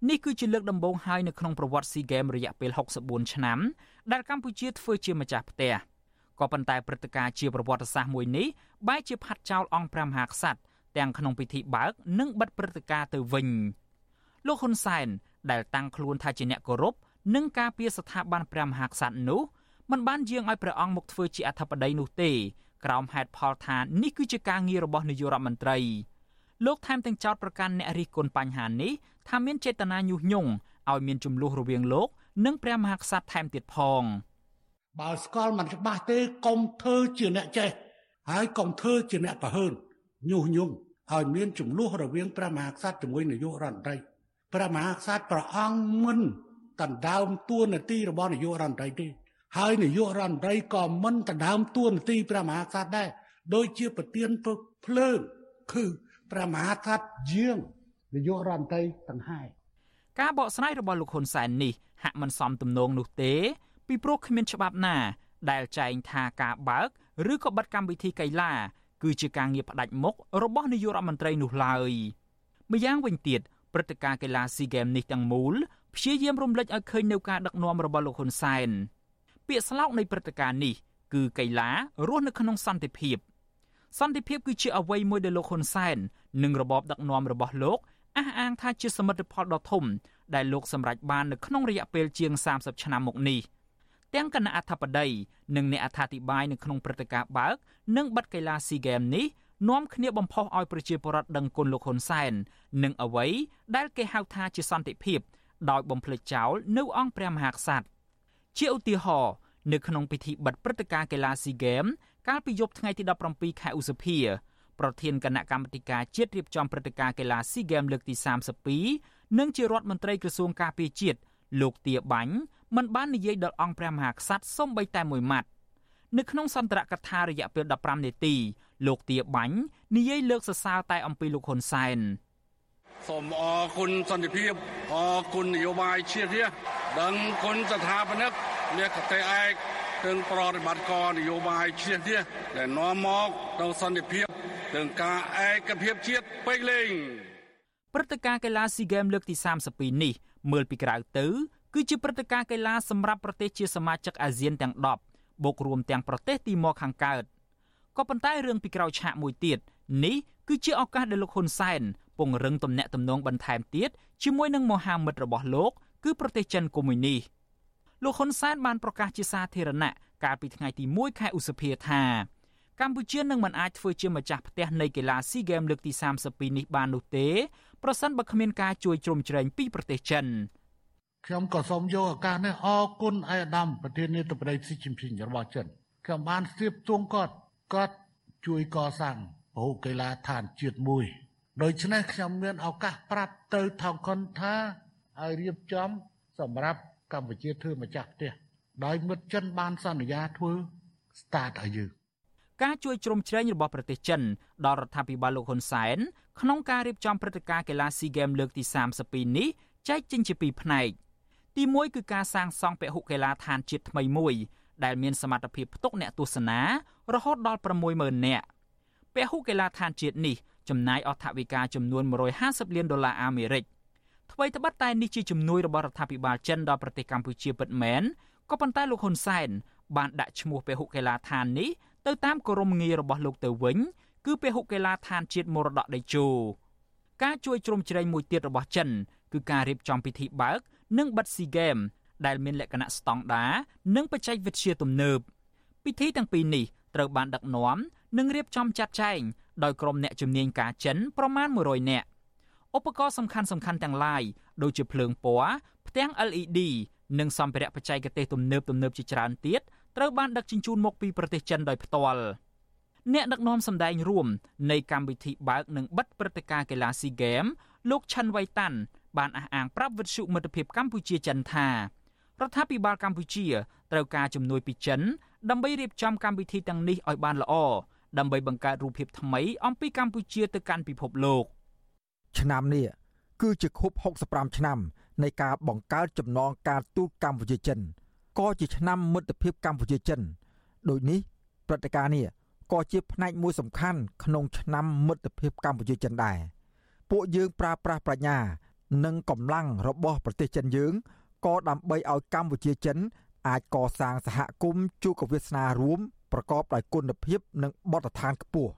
នេះគឺជាលើកដំបូងហើយនៅក្នុងប្រវត្តិ SEA Games រយៈពេល64ឆ្នាំដែលកម្ពុជាធ្វើជាម្ចាស់ផ្ទះក៏ប៉ុន្តែព្រឹត្តិការណ៍ជាប្រវត្តិសាស្ត្រមួយនេះបែរជាផាត់ចោលអង្គព្រះមហាក្សត្រទាំងក្នុងពិធីបើក និងបិទព្រឹត្តិការណ៍ទៅវិញ លោកហ៊ុនសែនដែលតាំងខ្លួនថាជាអ្នកគោរពនិងការពារស្ថាប័នព្រះមហាក្សត្រនោះមិនបានយាងឲ្យព្រះអង្គមកធ្វើជាអធិបតីនោះទេក្រោមហេតុផលថានេះគឺជាការងាររបស់នាយករដ្ឋមន្ត្រីលោកថែមទាំងចោទប្រកាន់អ្នករិះគន់បញ្ហានេះថាមានចេតនាញុះញង់ឲ្យមានចំនួនរវាងលោកនិងព្រះមហាក្សត្រថែមទៀតផង។បើស្គាល់មិនច្បាស់ទេកុំធ្វើជាអ្នកចេះហើយកុំធ្វើជាអ្នកប្រហើនញុះញង់ឲ្យមានចំនួនរវាងព្រះមហាក្សត្រជាមួយនាយករដ្ឋមន្ត្រី ព្រះមហាក្សត្រព្រះអង្គមិនដណ្ដើមតួនាទីរបស់នាយករដ្ឋមន្ត្រីទេហើយនាយករដ្ឋមន្ត្រីក៏មិនដណ្ដើមតួនាទីព្រះមហាក្សត្រដែរដោយជាប្រធានភ្លើងគឺព្រះមហាក្សត្រយាងនាយករដ្ឋមន្ត្រីទាំងហើយការបកស្រាយរបស់លោកហ៊ុនសែននេះហាក់មិនសមទំនងនោះទេ ពីព្រោះគ្មានច្បាប់ណា ដែលចែងថាការបើកឬក៏បិទកម្មវិធីកីឡាគឺជាការងារផ្ដាច់មុខរបស់នាយករដ្ឋមន្ត្រីនោះឡើយម្យ៉ាងវិញទៀត ព្រឹត្តិការណ៍កីឡាស៊ីហ្គេមនេះទាំងមូលព្យាយាមរំលេចឲ្យឃើញនៅការដឹកនាំរបស់លោកហ៊ុនសែនពាក្យស្លោកនៃព្រឹត្តិការណ៍នេះគឺកីឡារស់នៅក្នុងសន្តិភាពសន្តិភាពគឺជាអ្វីមួយដែលលោកហ៊ុនសែននិងរបបដឹកនាំរបស់លោកអះអាងថាជាសមិទ្ធផលដ៏ធំដែលលោកសម្រេចបាននៅក្នុងរយៈពេលជាង30ឆ្នាំមកនេះ។ទាំងគណៈអធិបតីនិងអ្នកអត្ថាធិប្បាយនៅក្នុងព្រឹត្តិការណ៍បើកនិងបិទកីឡាស៊ីហ្គេមនេះ នាំគ្នាបំផុសឲ្យប្រជាពលរដ្ឋដឹងគុណលោកហ៊ុនសែននិងអ្វីដែលគេហៅថាជាសន្តិភាពដោយបំភ្លេចចោលនៅអង្គព្រះមហាក្សត្រជាឧទាហរណ៍នៅក្នុងពិធីបិទព្រឹត្តិការណ៍កីឡាស៊ីហ្គេមកាលពីយប់ថ្ងៃទី17ខែឧសភាប្រធានគណៈកម្មាធិការជាតិរៀបចំព្រឹត្តិការណ៍កីឡាស៊ីហ្គេមលើកទី32និងជារដ្ឋមន្ត្រីក្រសួងការពារជាតិលោកទាបាញ់មិនបាននិយាយដល់អង្គព្រះមហាក្សត្រសូម្បីតែមួយម៉ាត់នៅក្នុងសន្ទរកថារយៈពេល15នាទី លោកទាបាញ់និយាយលើកសរសើរតែអំពីលោកហ៊ុនសែនសូមអរគុណសន្តិភាពអរគុណនយោបាយជាតិនេះដឹងគុណស្ថាបនិកអ្នកកតេឯកទាំងប្រតិបត្តិការនយោបាយជាតិនេះដែលនាំមកដល់សន្តិភាពទាំងការឯកភាពជាតិពេញលេងព្រឹត្តិការណ៍កីឡាស៊ីហ្គេមលើកទី32នេះមើលពីក្រៅទៅគឺជាព្រឹត្តិការណ៍កីឡាសម្រាប់ប្រទេសជាសមាជិកអាស៊ានទាំង10បូករួមទាំងប្រទេសទីម៉ូខាងកើត ក៏ប៉ុន្តែរឿងពីក្រោយឆាកមួយទៀតនេះគឺជាឱកាសដែលលោកហ៊ុនសែនពង្រឹងទំនាក់ទំនងបន្ថែមទៀតជាមួយនឹងមហាមិត្តរបស់លោក គឺប្រទេសចិនកុម្មុយនីសលោកហ៊ុនសែនបានប្រកាសជាសាធារណៈកាលពីថ្ងៃទី1ខែឧសភាថាកម្ពុជានឹងមិនអាចធ្វើជាម្ចាស់ផ្ទះនៃកីឡាស៊ីហ្គេមលើកទី32នេះបាននោះទេប្រសិនបើគ្មានការជួយជ្រោមជ្រែងពីប្រទេសចិនខ្ញុំក៏សូមយកឱកាសនេះអរគុណឯកឧត្តមប្រធានាធិបតីស៊ីជីនភីងរបស់ចិនខ្ញុំបានស្ទាបទួងគាត់ គាត់ជួយកសាងពហុកីឡាដ្ឋានជាតិមួយដូច្នេះខ្ញុំមានឱកាសប្រាប់ទៅថងខុនថាឲ្យរៀបចំ សម្រាប់កម្ពុជាធ្វើម្ចាស់ផ្ទះដោយមិត្តចិនបានសន្យាធ្វើ start ឲ្យយើងការជួយជ្រោមជ្រែងរបស់ប្រទេសចិនដល់រដ្ឋាភិបាលលោកហ៊ុនសែនក្នុងការរៀបចំព្រឹត្តិការណ៍កីឡាស៊ីហ្គេមលើកទី32នេះចែកចេញជាពីរផ្នែកទី1គឺការសាងសង់ពហុកីឡាដ្ឋានជាតិថ្មីមួយ ដែលមានសមត្ថភាពផ្ទុកអ្នកទស្សនា រហូតដល់60000នាក់ពហុកីឡាដ្ឋានជាតិនេះចំណាយអស់ថវិកាចំនួន150លានដុល្លារអាមេរិកអ្វីត្បិតតែនេះជាជំនួយរបស់រដ្ឋាភិបាលចិនដល់ប្រទេសកម្ពុជាពិតមែនក៏ប៉ុន្តែលោកហ៊ុនសែនបានដាក់ឈ្មោះពហុកីឡាដ្ឋាននេះទៅតាមគោរមងាររបស់លោកទៅវិញ គឺពហុកីឡាដ្ឋានជាតិមរតកដីជោការជួយជ្រោមជ្រែងមួយទៀតរបស់ចិន គឺការរៀបចំពិធីបើក និងបិទស៊ីហ្គេម ដែលមានលក្ខណៈស្តង់ដារនិងបច្ចេកវិទ្យាទំនើបពិធីទាំងពីរនេះត្រូវបានដឹកនាំនិងរៀបចំចាត់ចែងដោយក្រុមអ្នកជំនាញការចិនប្រមាណ100នាក់ឧបករណ៍សំខាន់សំខាន់ទាំងឡាយដូចជាភ្លើងពណ៌ផ្ទាំង LED និងសម្ភារៈបច្ចេកទេសទំនើបទំនើបជាច្រើនទៀតត្រូវបានដឹកជញ្ជូនមកពីប្រទេសចិនដោយផ្ទាល់អ្នកដឹកនាំសម្ដែងរួមនៃកម្មវិធីបើកនិងបិទព្រឹត្តិការណ៍កីឡាស៊ីហ្គេមលោកឆាន់វៃតាន់បានអះអាងប្រាប់វិទ្យុមិត្តភាពកម្ពុជាចិនថា រដ្ឋាភិបាលកម្ពុជាត្រូវការជំនួយពីចិនដើម្បីរៀបចំកម្មវិធីទាំងនេះឲ្យបានល្អដើម្បីបង្កើតរូបភាពថ្មីអំពីកម្ពុជាទៅកាន់ពិភពលោកឆ្នាំនេះគឺជាខួប65ឆ្នាំនៃការបង្កើតចំណងការទូតកម្ពុជាចិនក៏ជាឆ្នាំមិត្តភាពកម្ពុជាចិនដូចនេះព្រឹត្តិការណ៍នេះក៏ជាផ្នែកមួយសំខាន់ក្នុងឆ្នាំមិត្តភាពកម្ពុជាចិនដែរពួកយើងប្រើប្រាស់ប្រាជ្ញា និងកម្លាំងរបស់ប្រទេសចិនយើង ក៏ដើម្បីឲ្យកម្ពុជាចិន អាចកសាងសហគមន៍ជួបវាសនារួមប្រកបដោយគុណភាព និងបទដ្ឋានខ្ពស់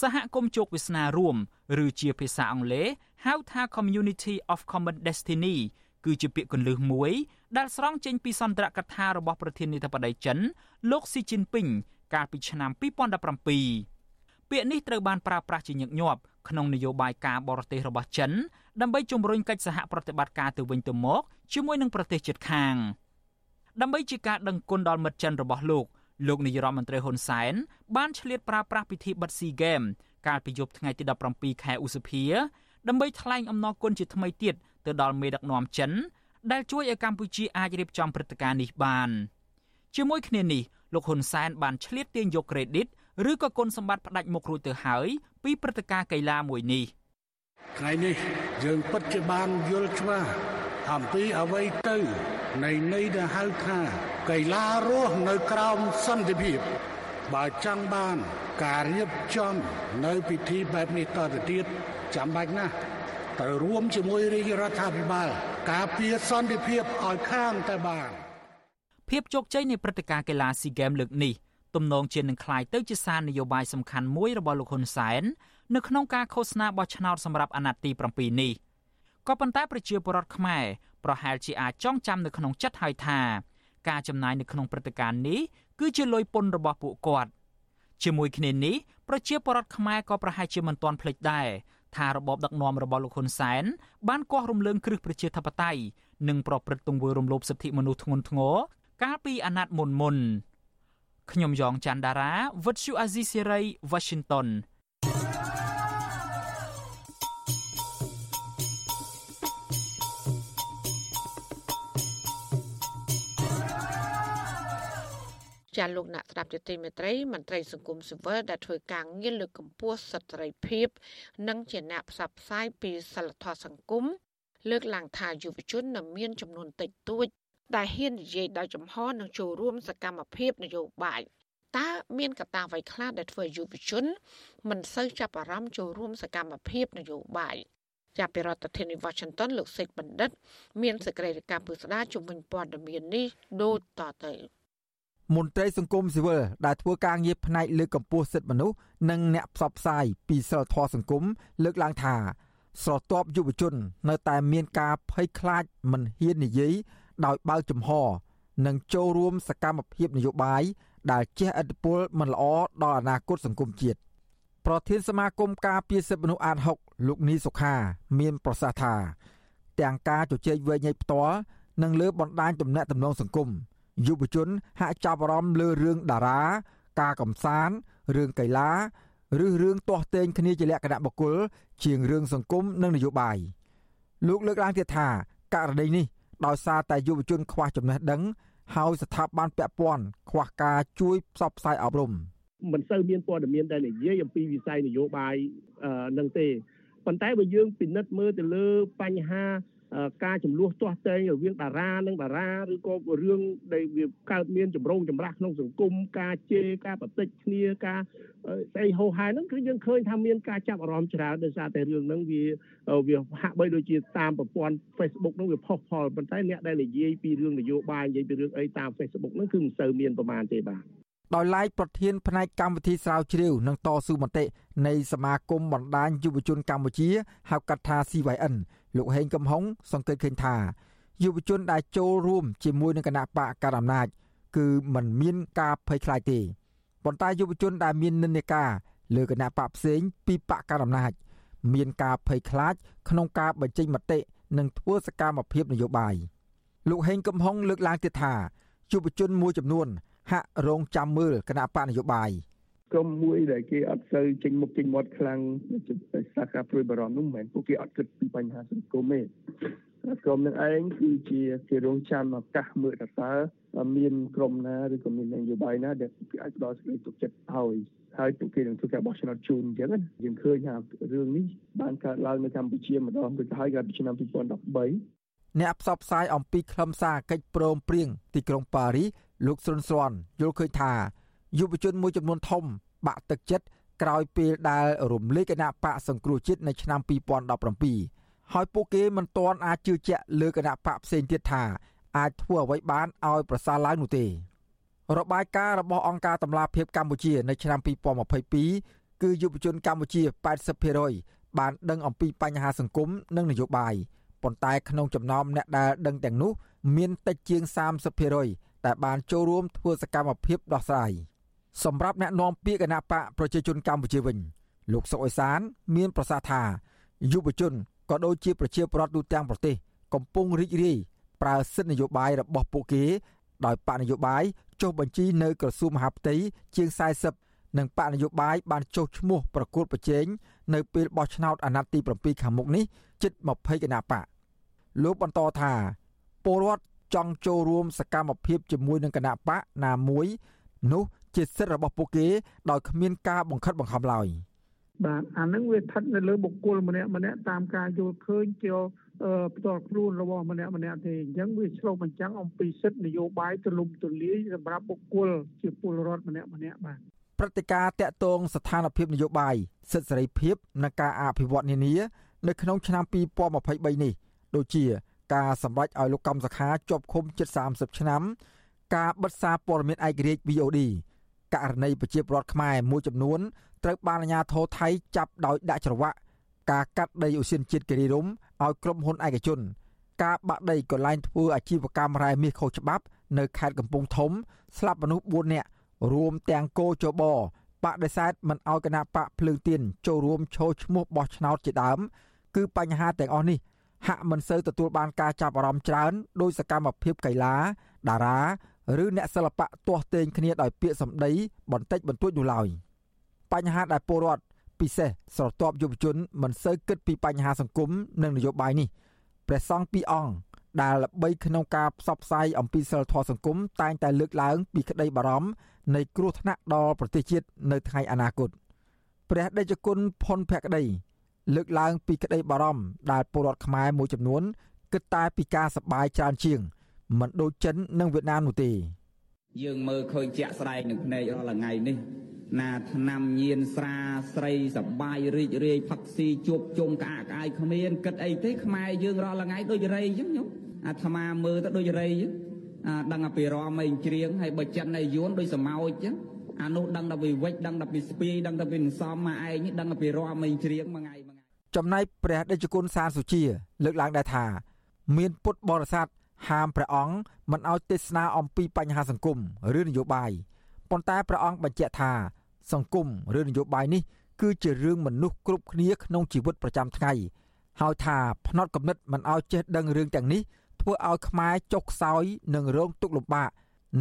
សហគមន៍ជោគវាសនារួមឬជាភាសាអង់គ្លេសហៅថា Community of Common Destiny គឺជាពាក្យគន្លឹះមួយ ដែលស្រង់ចេញពីសន្ទរកថារបស់ប្រធានាធិបតីចិន លោកស៊ីជីនពីងកាលពីឆ្នាំ2017ពាក្យនេះត្រូវបានប្រើប្រាស់ជាញឹកញាប់ក្នុងនយោបាយការបរទេសរបស់ចិន ដើម្បីជំរុញកិច្ចសហប្រតិបត្តិការទៅវិញទៅមកជាមួយនឹងប្រទេសជិតខាងដើម្បីជាការដឹងគុណដល់មិត្តចិនរបស់លោកលោកនាយរដ្ឋមន្ត្រីហ៊ុនសែនបានឆ្លៀតប្រើប្រាស់ពិធីបិទស៊ីហ្គេមកាលពីយប់ថ្ងៃទី17ខែឧសភាដើម្បីថ្លែងអំណរគុណជាថ្មីទៀតទៅដល់មេដឹកនាំចិន ដែលជួយឲ្យកម្ពុជាអាចរៀបចំព្រឹត្តិការណ៍នេះបានជាមួយគ្នានេះលោកហ៊ុនសែនបានឆ្លៀតទាញយកក្រេឌីតឬក៏គុណសម្បត្តិផ្ដាច់មុខរួចទៅហើយពីព្រឹត្តិការណ៍កីឡាមួយនេះ ថ្ងៃនេះយើងពិតជាបានយល់ច្បាស់អំពីអ្វីទៅនៃន័យដែលហៅថាកីឡារស់នៅក្រោមសន្តិភាពបើចង់បានការរៀបចំនៅពិធីបែបនេះតទៅទៀតចាំបាច់ណាស់ត្រូវរួមជាមួយរាជរដ្ឋាភិបាលការពារសន្តិភាពឲ្យខាងតែបានភាពជោគជ័យនៃព្រឹត្តិការណ៍កីឡាស៊ីហ្គេមលើកនេះទំនងជានឹងคล้ายទៅជាសារនយោបាយសំខាន់មួយរបស់លោកហ៊ុនសែន នៅក្នុងការឃោសនាបោះឆ្នោតសម្រាប់អាណត្តិទី7នេះក៏ប៉ុន្តែប្រជាពលរដ្ឋខ្មែរប្រហែលជាអាចចងចាំនៅក្នុងចិត្តហើយថាការចំណាយនៅក្នុងព្រឹត្តិការណ៍នេះគឺជាលុយពន្ធរបស់ពួកគាត់ជាមួយគ្នានេះប្រជាពលរដ្ឋខ្មែរក៏ប្រហែលជាមិនទាន់ភ្លេចដែរថារបបដឹកនាំរបស់លោកហ៊ុនសែនបានគាស់រំលើងគ្រឹះប្រជាធិបតេយ្យនិងប្រព្រឹត្តទង្វើរំលោភសិទ្ធិមនុស្សធ្ងន់ធ្ងរកាលពីអាណត្តិមុនមុនខ្ញុំយ៉ងច័ន្ទដារាវិទ្យុអាស៊ីសេរី Washington ចាលោកអ្នកស្ដាប់ជាទីមេត្រីមន្ត្រីសង្គមស៊ីវិលដែលធ្វើការងារលើកកម្ពស់សិទ្ធិសេរីភាព និងជាអ្នកផ្សព្វផ្សាយពីសិលធម៌សង្គមលើកឡើងថាយុវជននៅមានចំនួនតិចតួច ដែលហ៊ាននិយាយដោយចំហនិងចូលរួមសកម្មភាពនយោបាយតើមានកត្តាអ្វីខ្លះដែលធ្វើយុវជន មិនសូវចាប់អារម្មណ៍ចូលរួមសកម្មភាពនយោបាយចាប់ពីរដ្ឋធានី Washington លោកសេកបណ្ឌិត មានសេចក្តីរាយការណ៍ពុស្ដាជំវិញព័ត៌មាននេះដូចតទៅ មន្ត្រីសង្គមស៊ីវិលដែលធ្វើការងារផ្នែកលើកកម្ពស់សិទ្ធិមនុស្សនិងអ្នកផ្សព្វផ្សាយពីសិលធម៌សង្គមលើកឡើងថាស្រទាប់យុវជន នៅតែមានការភ័យខ្លាចមិនហ៊ាននិយាយដោយបើកចំហ និងចូលរួមសកម្មភាពនយោបាយដែលជះឥទ្ធិពលមិនល្អដល់អនាគតសង្គមជាតិប្រធានសមាគមការពារសិទ្ធិមនុស្សអាត6លោកនីសុខា មានប្រសាសន៍ថា ទាំងការជជែកវែងញែកផ្ទាល់និងលើបណ្ដាញទំនាក់ទំនងសង្គម យុវជនហាក់ចាប់អារម្មណ៍លើរឿងតារា ការកំសាន្តរឿងកីឡាឬរឿងទាស់ទែងគ្នាជាលក្ខណៈបុគ្គលជាងរឿងសង្គមនិងនយោបាយលោកលើកឡើងទៀតថាករណីនេះដោយសារតែយុវជនខ្វះចំណេះដឹងហើយស្ថាប័នពាក់ព័ន្ធខ្វះការជួយផ្សព្វផ្សាយអប់រំមិនសូវមានព័ត៌មានដែលនិយាយអំពីវិស័យនយោបាយនឹងទេប៉ុន្តែបើយើងពិនិត្យមើលទៅលើបញ្ហា ការចំនួនទាស់តែងរវាងតារានិងតារាឬក៏រឿងដែលវាកើតមានចម្រូងចម្រាសក្នុងសង្គមការជេរការបតិចគ្នាការស្អីហោហែហ្នឹងគឺយើងឃើញថាមានការចាប់អារម្មណ៍ច្រើនដោយសារតែរឿងហ្នឹងវាវាហាក់បីដូចជាតាមប្រព័ន្ធ Facebook ហ្នឹងវាផុសផុលប៉ុន្តែអ្នកដែលនិយាយពីរឿងនយោបាយនិយាយពីរឿងអីតាម Facebook ហ្នឹងគឺមិនសូវមានប្រមាណទេបាទដោយឡែកប្រធានផ្នែកកម្មវិធីស្រាវជ្រាវនិងតស៊ូមតិនៃសមាគមបណ្ដាញយុវជនកម្ពុជាហៅកាត់ថា CYN លោកហេងកំហុងសង្កេតឃើញថាយុវជនដែលចូលរួមជាមួយនឹងគណៈបកកណ្ដាលអំណាចគឺมันមានការភ័យខ្លាចទេប៉ុន្តែយុវជនដែលមាននិន្នាការលើគណៈបកផ្សេងពីបកកណ្ដាលអំណាចមានការភ័យខ្លាចក្នុងការបញ្ចេញមតិនិងធ្វើសកម្មភាពនយោបាយលោកហេងកំហុងលើកឡើងទៀតថាយុវជនមួយចំនួនហាក់រងចាំមើលគណៈបកនយោបាយ ក្រុមមួយដែលគេអត់សូវចេញមុខចេញមាត់ខ្លាំងសាខាព្រួយបារម្ភនោះមិនមែនពួកគេអត់គិតពីបញ្ហាសង្គមទេក្រុមនឹងឯងគឺជាគេរងចាំឱកាសមើលតើមានក្រុមណាឬក៏មាននយោបាយណាដែលគេអាចផ្ដល់សេចក្តីទុកចិត្តឲ្យហើយពួកគេនឹងធ្វើការបោះឆ្នោតជូនអញ្ចឹងណាយើងឃើញថារឿងនេះបានកើតឡើងនៅកម្ពុជាម្ដងរួចហើយកាលពីឆ្នាំ2013អ្នកផ្សព្វផ្សាយអំពីខ្លឹមសារកិច្ចព្រមព្រៀងទីក្រុងប៉ារីសលោកស៊ុនស្រាន់យល់ឃើញថា យុវជនមួយចំនួនធំ បាក់ទឹកចិត្តក្រោយពេលដែលរំលេចគណៈបកសង្គ្រោះជាតិនៅឆ្នាំ2017ហើយពួកគេមិនទាន់អាចជឿជាក់លើគណៈបកផ្សេងទៀតថាអាចធ្វើអ្វីបានឲ្យប្រសើរឡើងនោះទេរបាយការណ៍របស់អង្គការតម្លាភាពកម្ពុជានៅឆ្នាំ2022គឺយុវជនកម្ពុជា80%បានដឹងអំពីបញ្ហាសង្គមនិងនយោបាយប៉ុន្តែក្នុងចំណោមអ្នកដែលដឹងទាំងនោះ មានតិចជាង30%ដែលបានចូលរួមធ្វើសកម្មភាពដោះស្រាយ សម្រាប់អ្នកនាំពាក្យគណៈបកប្រជាជនកម្ពុជាវិញលោកសុកអេសាន មានប្រសាសន៍ថាយុវជនក៏ដូចជាប្រជាពលរដ្ឋទូទាំងប្រទេសកំពុងរីករាយប្រើសិទ្ធិនយោបាយរបស់ពួកគេដោយបកនយោបាយចុះបញ្ជីនៅក្រសួងមហាផ្ទៃជាង40និងបកនយោបាយបានចុះឈ្មោះប្រកួតប្រជែងនៅពេលបោះឆ្នោតអាណត្តិទី7ខាងមុខនេះជិត20គណៈបកលោកបន្តថាពលរដ្ឋចង់ចូលរួមសកម្មភាពជាមួយនឹងគណៈបកណាមួយនោះ ជាសិទ្ធិរបស់ពួកគេដោយគ្មានការបង្ខិតបង្ខំឡើយបាទអានឹងវាស្ថិតនៅលើបុគ្គលម្នាក់ម្នាក់តាមការយល់ឃើញជាផ្ទាល់ខ្លួនរបស់ម្នាក់ម្នាក់ទេអញ្ចឹងវាឆ្លុះបញ្ចាំងអំពីសិទ្ធិនយោបាយទូលំទូលាយសម្រាប់បុគ្គលជាពលរដ្ឋម្នាក់ម្នាក់បាទព្រឹត្តិការណ៍តាក់ទងស្ថានភាពនយោបាយសិទ្ធិសេរីភាពនិងការអភិវឌ្ឍនានានៅក្នុងឆ្នាំ2023នេះដូចជាការសម្រេចឲ្យលោកកំសខាជាប់ឃុំជិត30ឆ្នាំការបិទសារព័ត៌មានឯករាជ្យ VOD ករណីប្រជាពលរដ្ឋខ្មែរមួយចំនួនត្រូវបានអាជ្ញាធរថៃចាប់ដោយដាក់ច្រវាក់ការកាត់ដីឧស្សាហជាតិគិរីរំឲ្យក្រុមហ៊ុនឯកជន ការបាក់ដីកន្លែងធ្វើអាជីវកម្មរ៉ែមាសខុសច្បាប់ នៅខេត្តកំពង់ធំ ស្លាប់មនុស្ស4នាក់រួមទាំងគោចបបដិសេធមិនឲ្យគណៈបកភ្លើងទៀនចូលរួមឈរឈ្មោះបោះឆ្នោតជាដើម គឺបញ្ហាទាំងអស់នេះហាក់មិនសូវទទួលបានការចាប់អារម្មណ៍ច្រើនដោយសកម្មភាពកីឡា តារា ឬអ្នកសិល្បៈទាស់ទែងគ្នាដោយពាក្យសម្ដីបន្តិចបន្តួចនោះឡើយបញ្ហាដែលពលរដ្ឋពិសេសស្រទាប់យុវជនមិនសូវគិតពីបញ្ហាសង្គមនិងនយោបាយនេះព្រះសង្ឃពីរអង្គដែលល្បីក្នុងការផ្សព្វផ្សាយអំពីសិលធម៌សង្គមតែងតែលើកឡើងពីក្តីបារម្ភនៃគ្រោះថ្នាក់ដល់ប្រទេសជាតិនៅថ្ងៃអនាគតព្រះដេចគុណផុនភក្តីលើកឡើងពីក្តីបារម្ភដែលពលរដ្ឋខ្មែរមួយចំនួនគិតតែពីការសបាយច្រើនជាង មិនដូចចិននិងវៀតណាមនោះទេយើងមើលឃើញជាក់ស្ដែងនឹងភ្នែករាល់ថ្ងៃនេះណាឆ្នាំញៀនស្រាស្រីសបាយរីករាយផឹកស៊ីជួបជុំក្អាកក្អាយគ្មានគិតអីទេខ្មែរយើងរាល់ថ្ងៃដូចរៃអញ្ចឹងញោមអាត្មាមើលទៅដូចរៃអញ្ចឹងអាដឹងតែពីរមឯងច្រៀងហើយបើចិត្តនៅយួនដូចសមោចអញ្ចឹងអានោះដឹងតែពីវិចដឹងតែពីស្ពាយដឹងតែពីសំមកឯងដឹងតែពីរមឯងច្រៀងមួយថ្ងៃមួយថ្ងៃចំណែកព្រះដេចគុណសានសុជា លើកឡើងដែរថា មានពុទ្ធបរិស័ទ ហាមព្រះអង្គមិនឲ្យទេសនាអំពីបញ្ហាសង្គមឬនយោបាយប៉ុន្តែព្រះអង្គបញ្ជាក់ថាសង្គមឬនយោបាយនេះគឺជារឿងមនុស្សគ្រប់គ្នាក្នុងជីវិតប្រចាំថ្ងៃហើយថាផ្នត់កំណត់មិនឲ្យចេះដឹងរឿងទាំងនេះធ្វើឲ្យខ្មែរចុកខ្សោយនិងរងទុក្ខលំបាក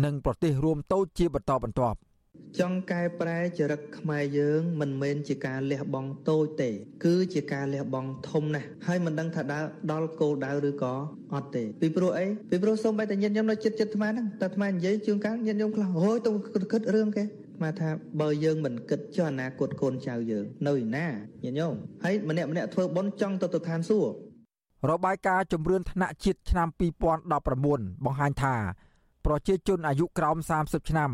និងប្រទេសរួមតូចជាបន្តបន្ទាប់ ចង់កែប្រែចរិតខ្មែរយើងមិនមែនជាការលះបង់តូចទេ គឺជាការលះបង់ធំណាស់ហើយមិនដឹងថាដើរដល់គោលដៅឬក៏អត់ទេពីព្រោះអីពីព្រោះសូម្បីតែញាតិញោមនៅចិត្តចិត្តអាត្មាហ្នឹងតែអាត្មានិយាយជួនកាលញាតិញោមខ្លះអូយទៅគិតរឿងគេមកថាបើយើងមិនគិតចុះអនាគតកូនចៅយើងនៅឯណាញាតិញោមហើយម្នាក់ម្នាក់ធ្វើបុណ្យចង់ទៅទៅឋានសួគ៌របាយការណ៍ជំរឿនថ្នាក់ជាតិឆ្នាំ2019បង្ហាញថា ប្រជាជនអាយុក្រោម30ឆ្នាំ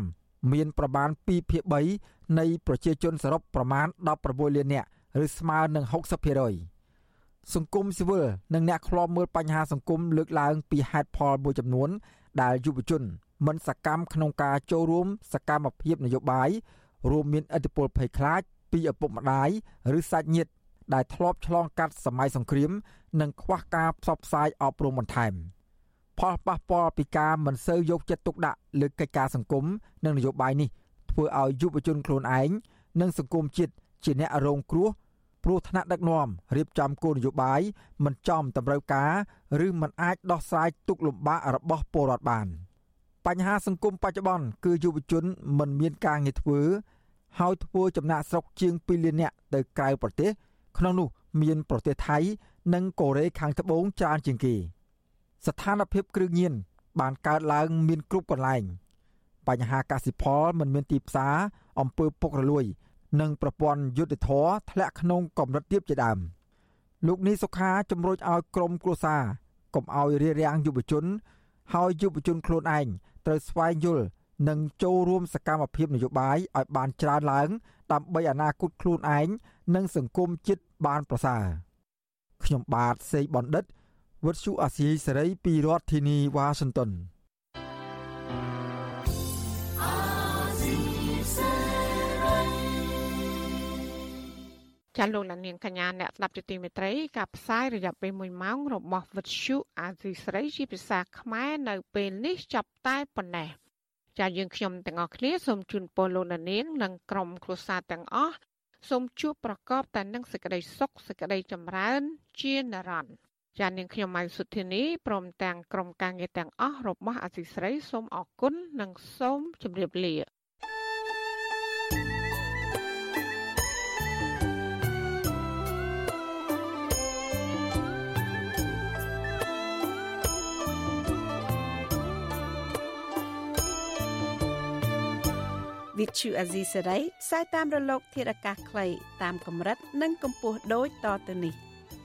មានប្រមាណ2ភាគ3នៃប្រជាជនសរុបប្រមាណ16លាននាក់ឬស្មើនឹង60%សង្គមស៊ីវិលនិងអ្នកខ្លាំមើលបញ្ហាសង្គមលើកឡើងពីហេតុផលមួយចំនួន ដែលយុវជន មិនសកម្មក្នុងការចូលរួមសកម្មភាពនយោបាយរួមមានឥទ្ធិពលភ័យខ្លាចពីឪពុកម្ដាយឬសាច់ញាតិដែលធ្លាប់ឆ្លងកាត់សម័យសង្គ្រាម និងខ្វះការផ្សព្វផ្សាយអប់រំបន្ថែម ផលប៉ះពាល់ពីការមិនសូវយកចិត្តទុកដាក់លើកិច្ចការសង្គមនិងនយោបាយនេះធ្វើឲ្យយុវជនខ្លួនឯងនិងសង្គមជាតិជាអ្នករងគ្រោះព្រោះថ្នាក់ដឹកនាំរៀបចំគោលនយោបាយមិនចំតម្រូវការឬមិនអាចដោះស្រាយទុកលំបាករបស់ពលរដ្ឋបាន។បញ្ហាសង្គមបច្ចុប្បន្នគឺយុវជនមិនមានការងារធ្វើហើយធ្វើចំណាក់ស្រុកជាង2លាននាក់ទៅក្រៅប្រទេស ក្នុងនោះមានប្រទេសថៃ និងកូរ៉េខាងត្បូងច្រើនជាងគេ ស្ថានភាពគ្រឿងញៀនបានកើតឡើងមានគ្រប់កន្លែងបញ្ហាកសិផលមិនមានទីផ្សារអំពើពុករលួយ និងប្រព័ន្ធយុទ្ធធរធ្លាក់ក្នុងកម្រិតទាបជាដើមលោកនីសុខាជំរុញឲ្យក្រមគ្រួសារកុំឲ្យរារាំងយុវជន ហើយយុវជនខ្លួនឯងត្រូវស្វែងយល់និងចូលរួមសកម្មភាពនយោបាយឲ្យបានច្រើនឡើង ដើម្បីអនាគតខ្លួនឯងនិងសង្គមជាតិបានប្រសើរខ្ញុំបាទសេកបណ្ឌិត វុទ្ធុអាស៊ីសេរីពីរដ្ឋធានីវ៉ាស៊ីនតោនចាលោកលានាងកញ្ញាអ្នកស្ដាប់ជាទីមេត្រីការផ្សាយរយៈពេល1ម៉ោងរបស់វិទ្យុអាស៊ីស្រីជាភាសាខ្មែរនៅពេលនេះចាប់តែប៉ុណ្ណេះចាយើងខ្ញុំទាំងអស់គ្នាសូមជូនពរលោកលានាងនិងក្រុមគ្រួសារទាំងអស់សូមជួបប្រកបតែនឹងសេចក្តីសុខសេចក្តីចម្រើន ជានិរន្តរ៍ ចានាងខ្ញុំម៉ៃសុធានីព្រមទាំងក្រុមការងារទាំងអស់របស់អាស៊ីស្រីសូមអរគុណនិងសូមជម្រាបលាវិទ្យុអាស៊ីសេរីផ្សាយតាមរលក ធាតុអាកាសខ្លីតាមកម្រិត និងកម្ពស់ដូចតទៅនេះ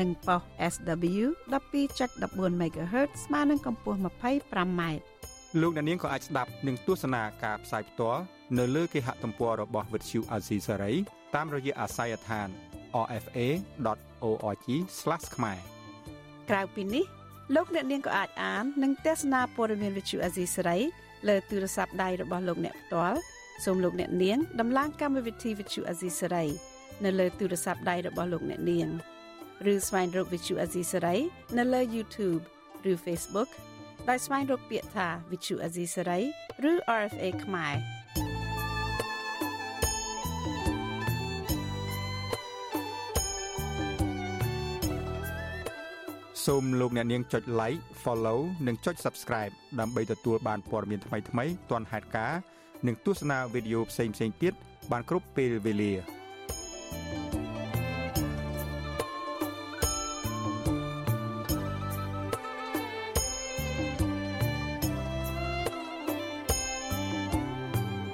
និងប៉ុស SW 12.14 MHz ស្មើនឹងកម្ពស់ 25m លោកអ្នកនាងក៏អាចស្ដាប់និងទស្សនាការផ្សាយផ្ទាល់នៅលើគេហទំព័ររបស់ Vuthu Azizi Saray តាមរយៈអាស័យដ្ឋាន rfa.org/ ខ្មែរក្រៅពីនេះលោកអ្នកនាងក៏អាចអាននិងទស្សនាព័ត៌មាន Vuthu Azizi Saray លើទូរស័ព្ទដៃរបស់លោកអ្នកផ្ទាល់សូមលោកអ្នកនាងដំឡើងកម្មវិធី Vithu Azisari នៅលើទូរស័ព្ទដៃរបស់លោកអ្នកនាង ឬស្វែងរក Vithu Azisari នៅលើ YouTube ឬ Facebook ដោយស្វែងរកពាក្យថា Vithu Azisari ឬ RFA ខ្មែរសូមលោកអ្នកនាងចុច like follow និងចុច subscribe ដើម្បីទទួលបានព័ត៌មានថ្មីៗទាន់ហេតុការណ៍និងទស្សនាវីដេអូផ្សេងៗទៀតបានគ្រប់ពេលវេលា។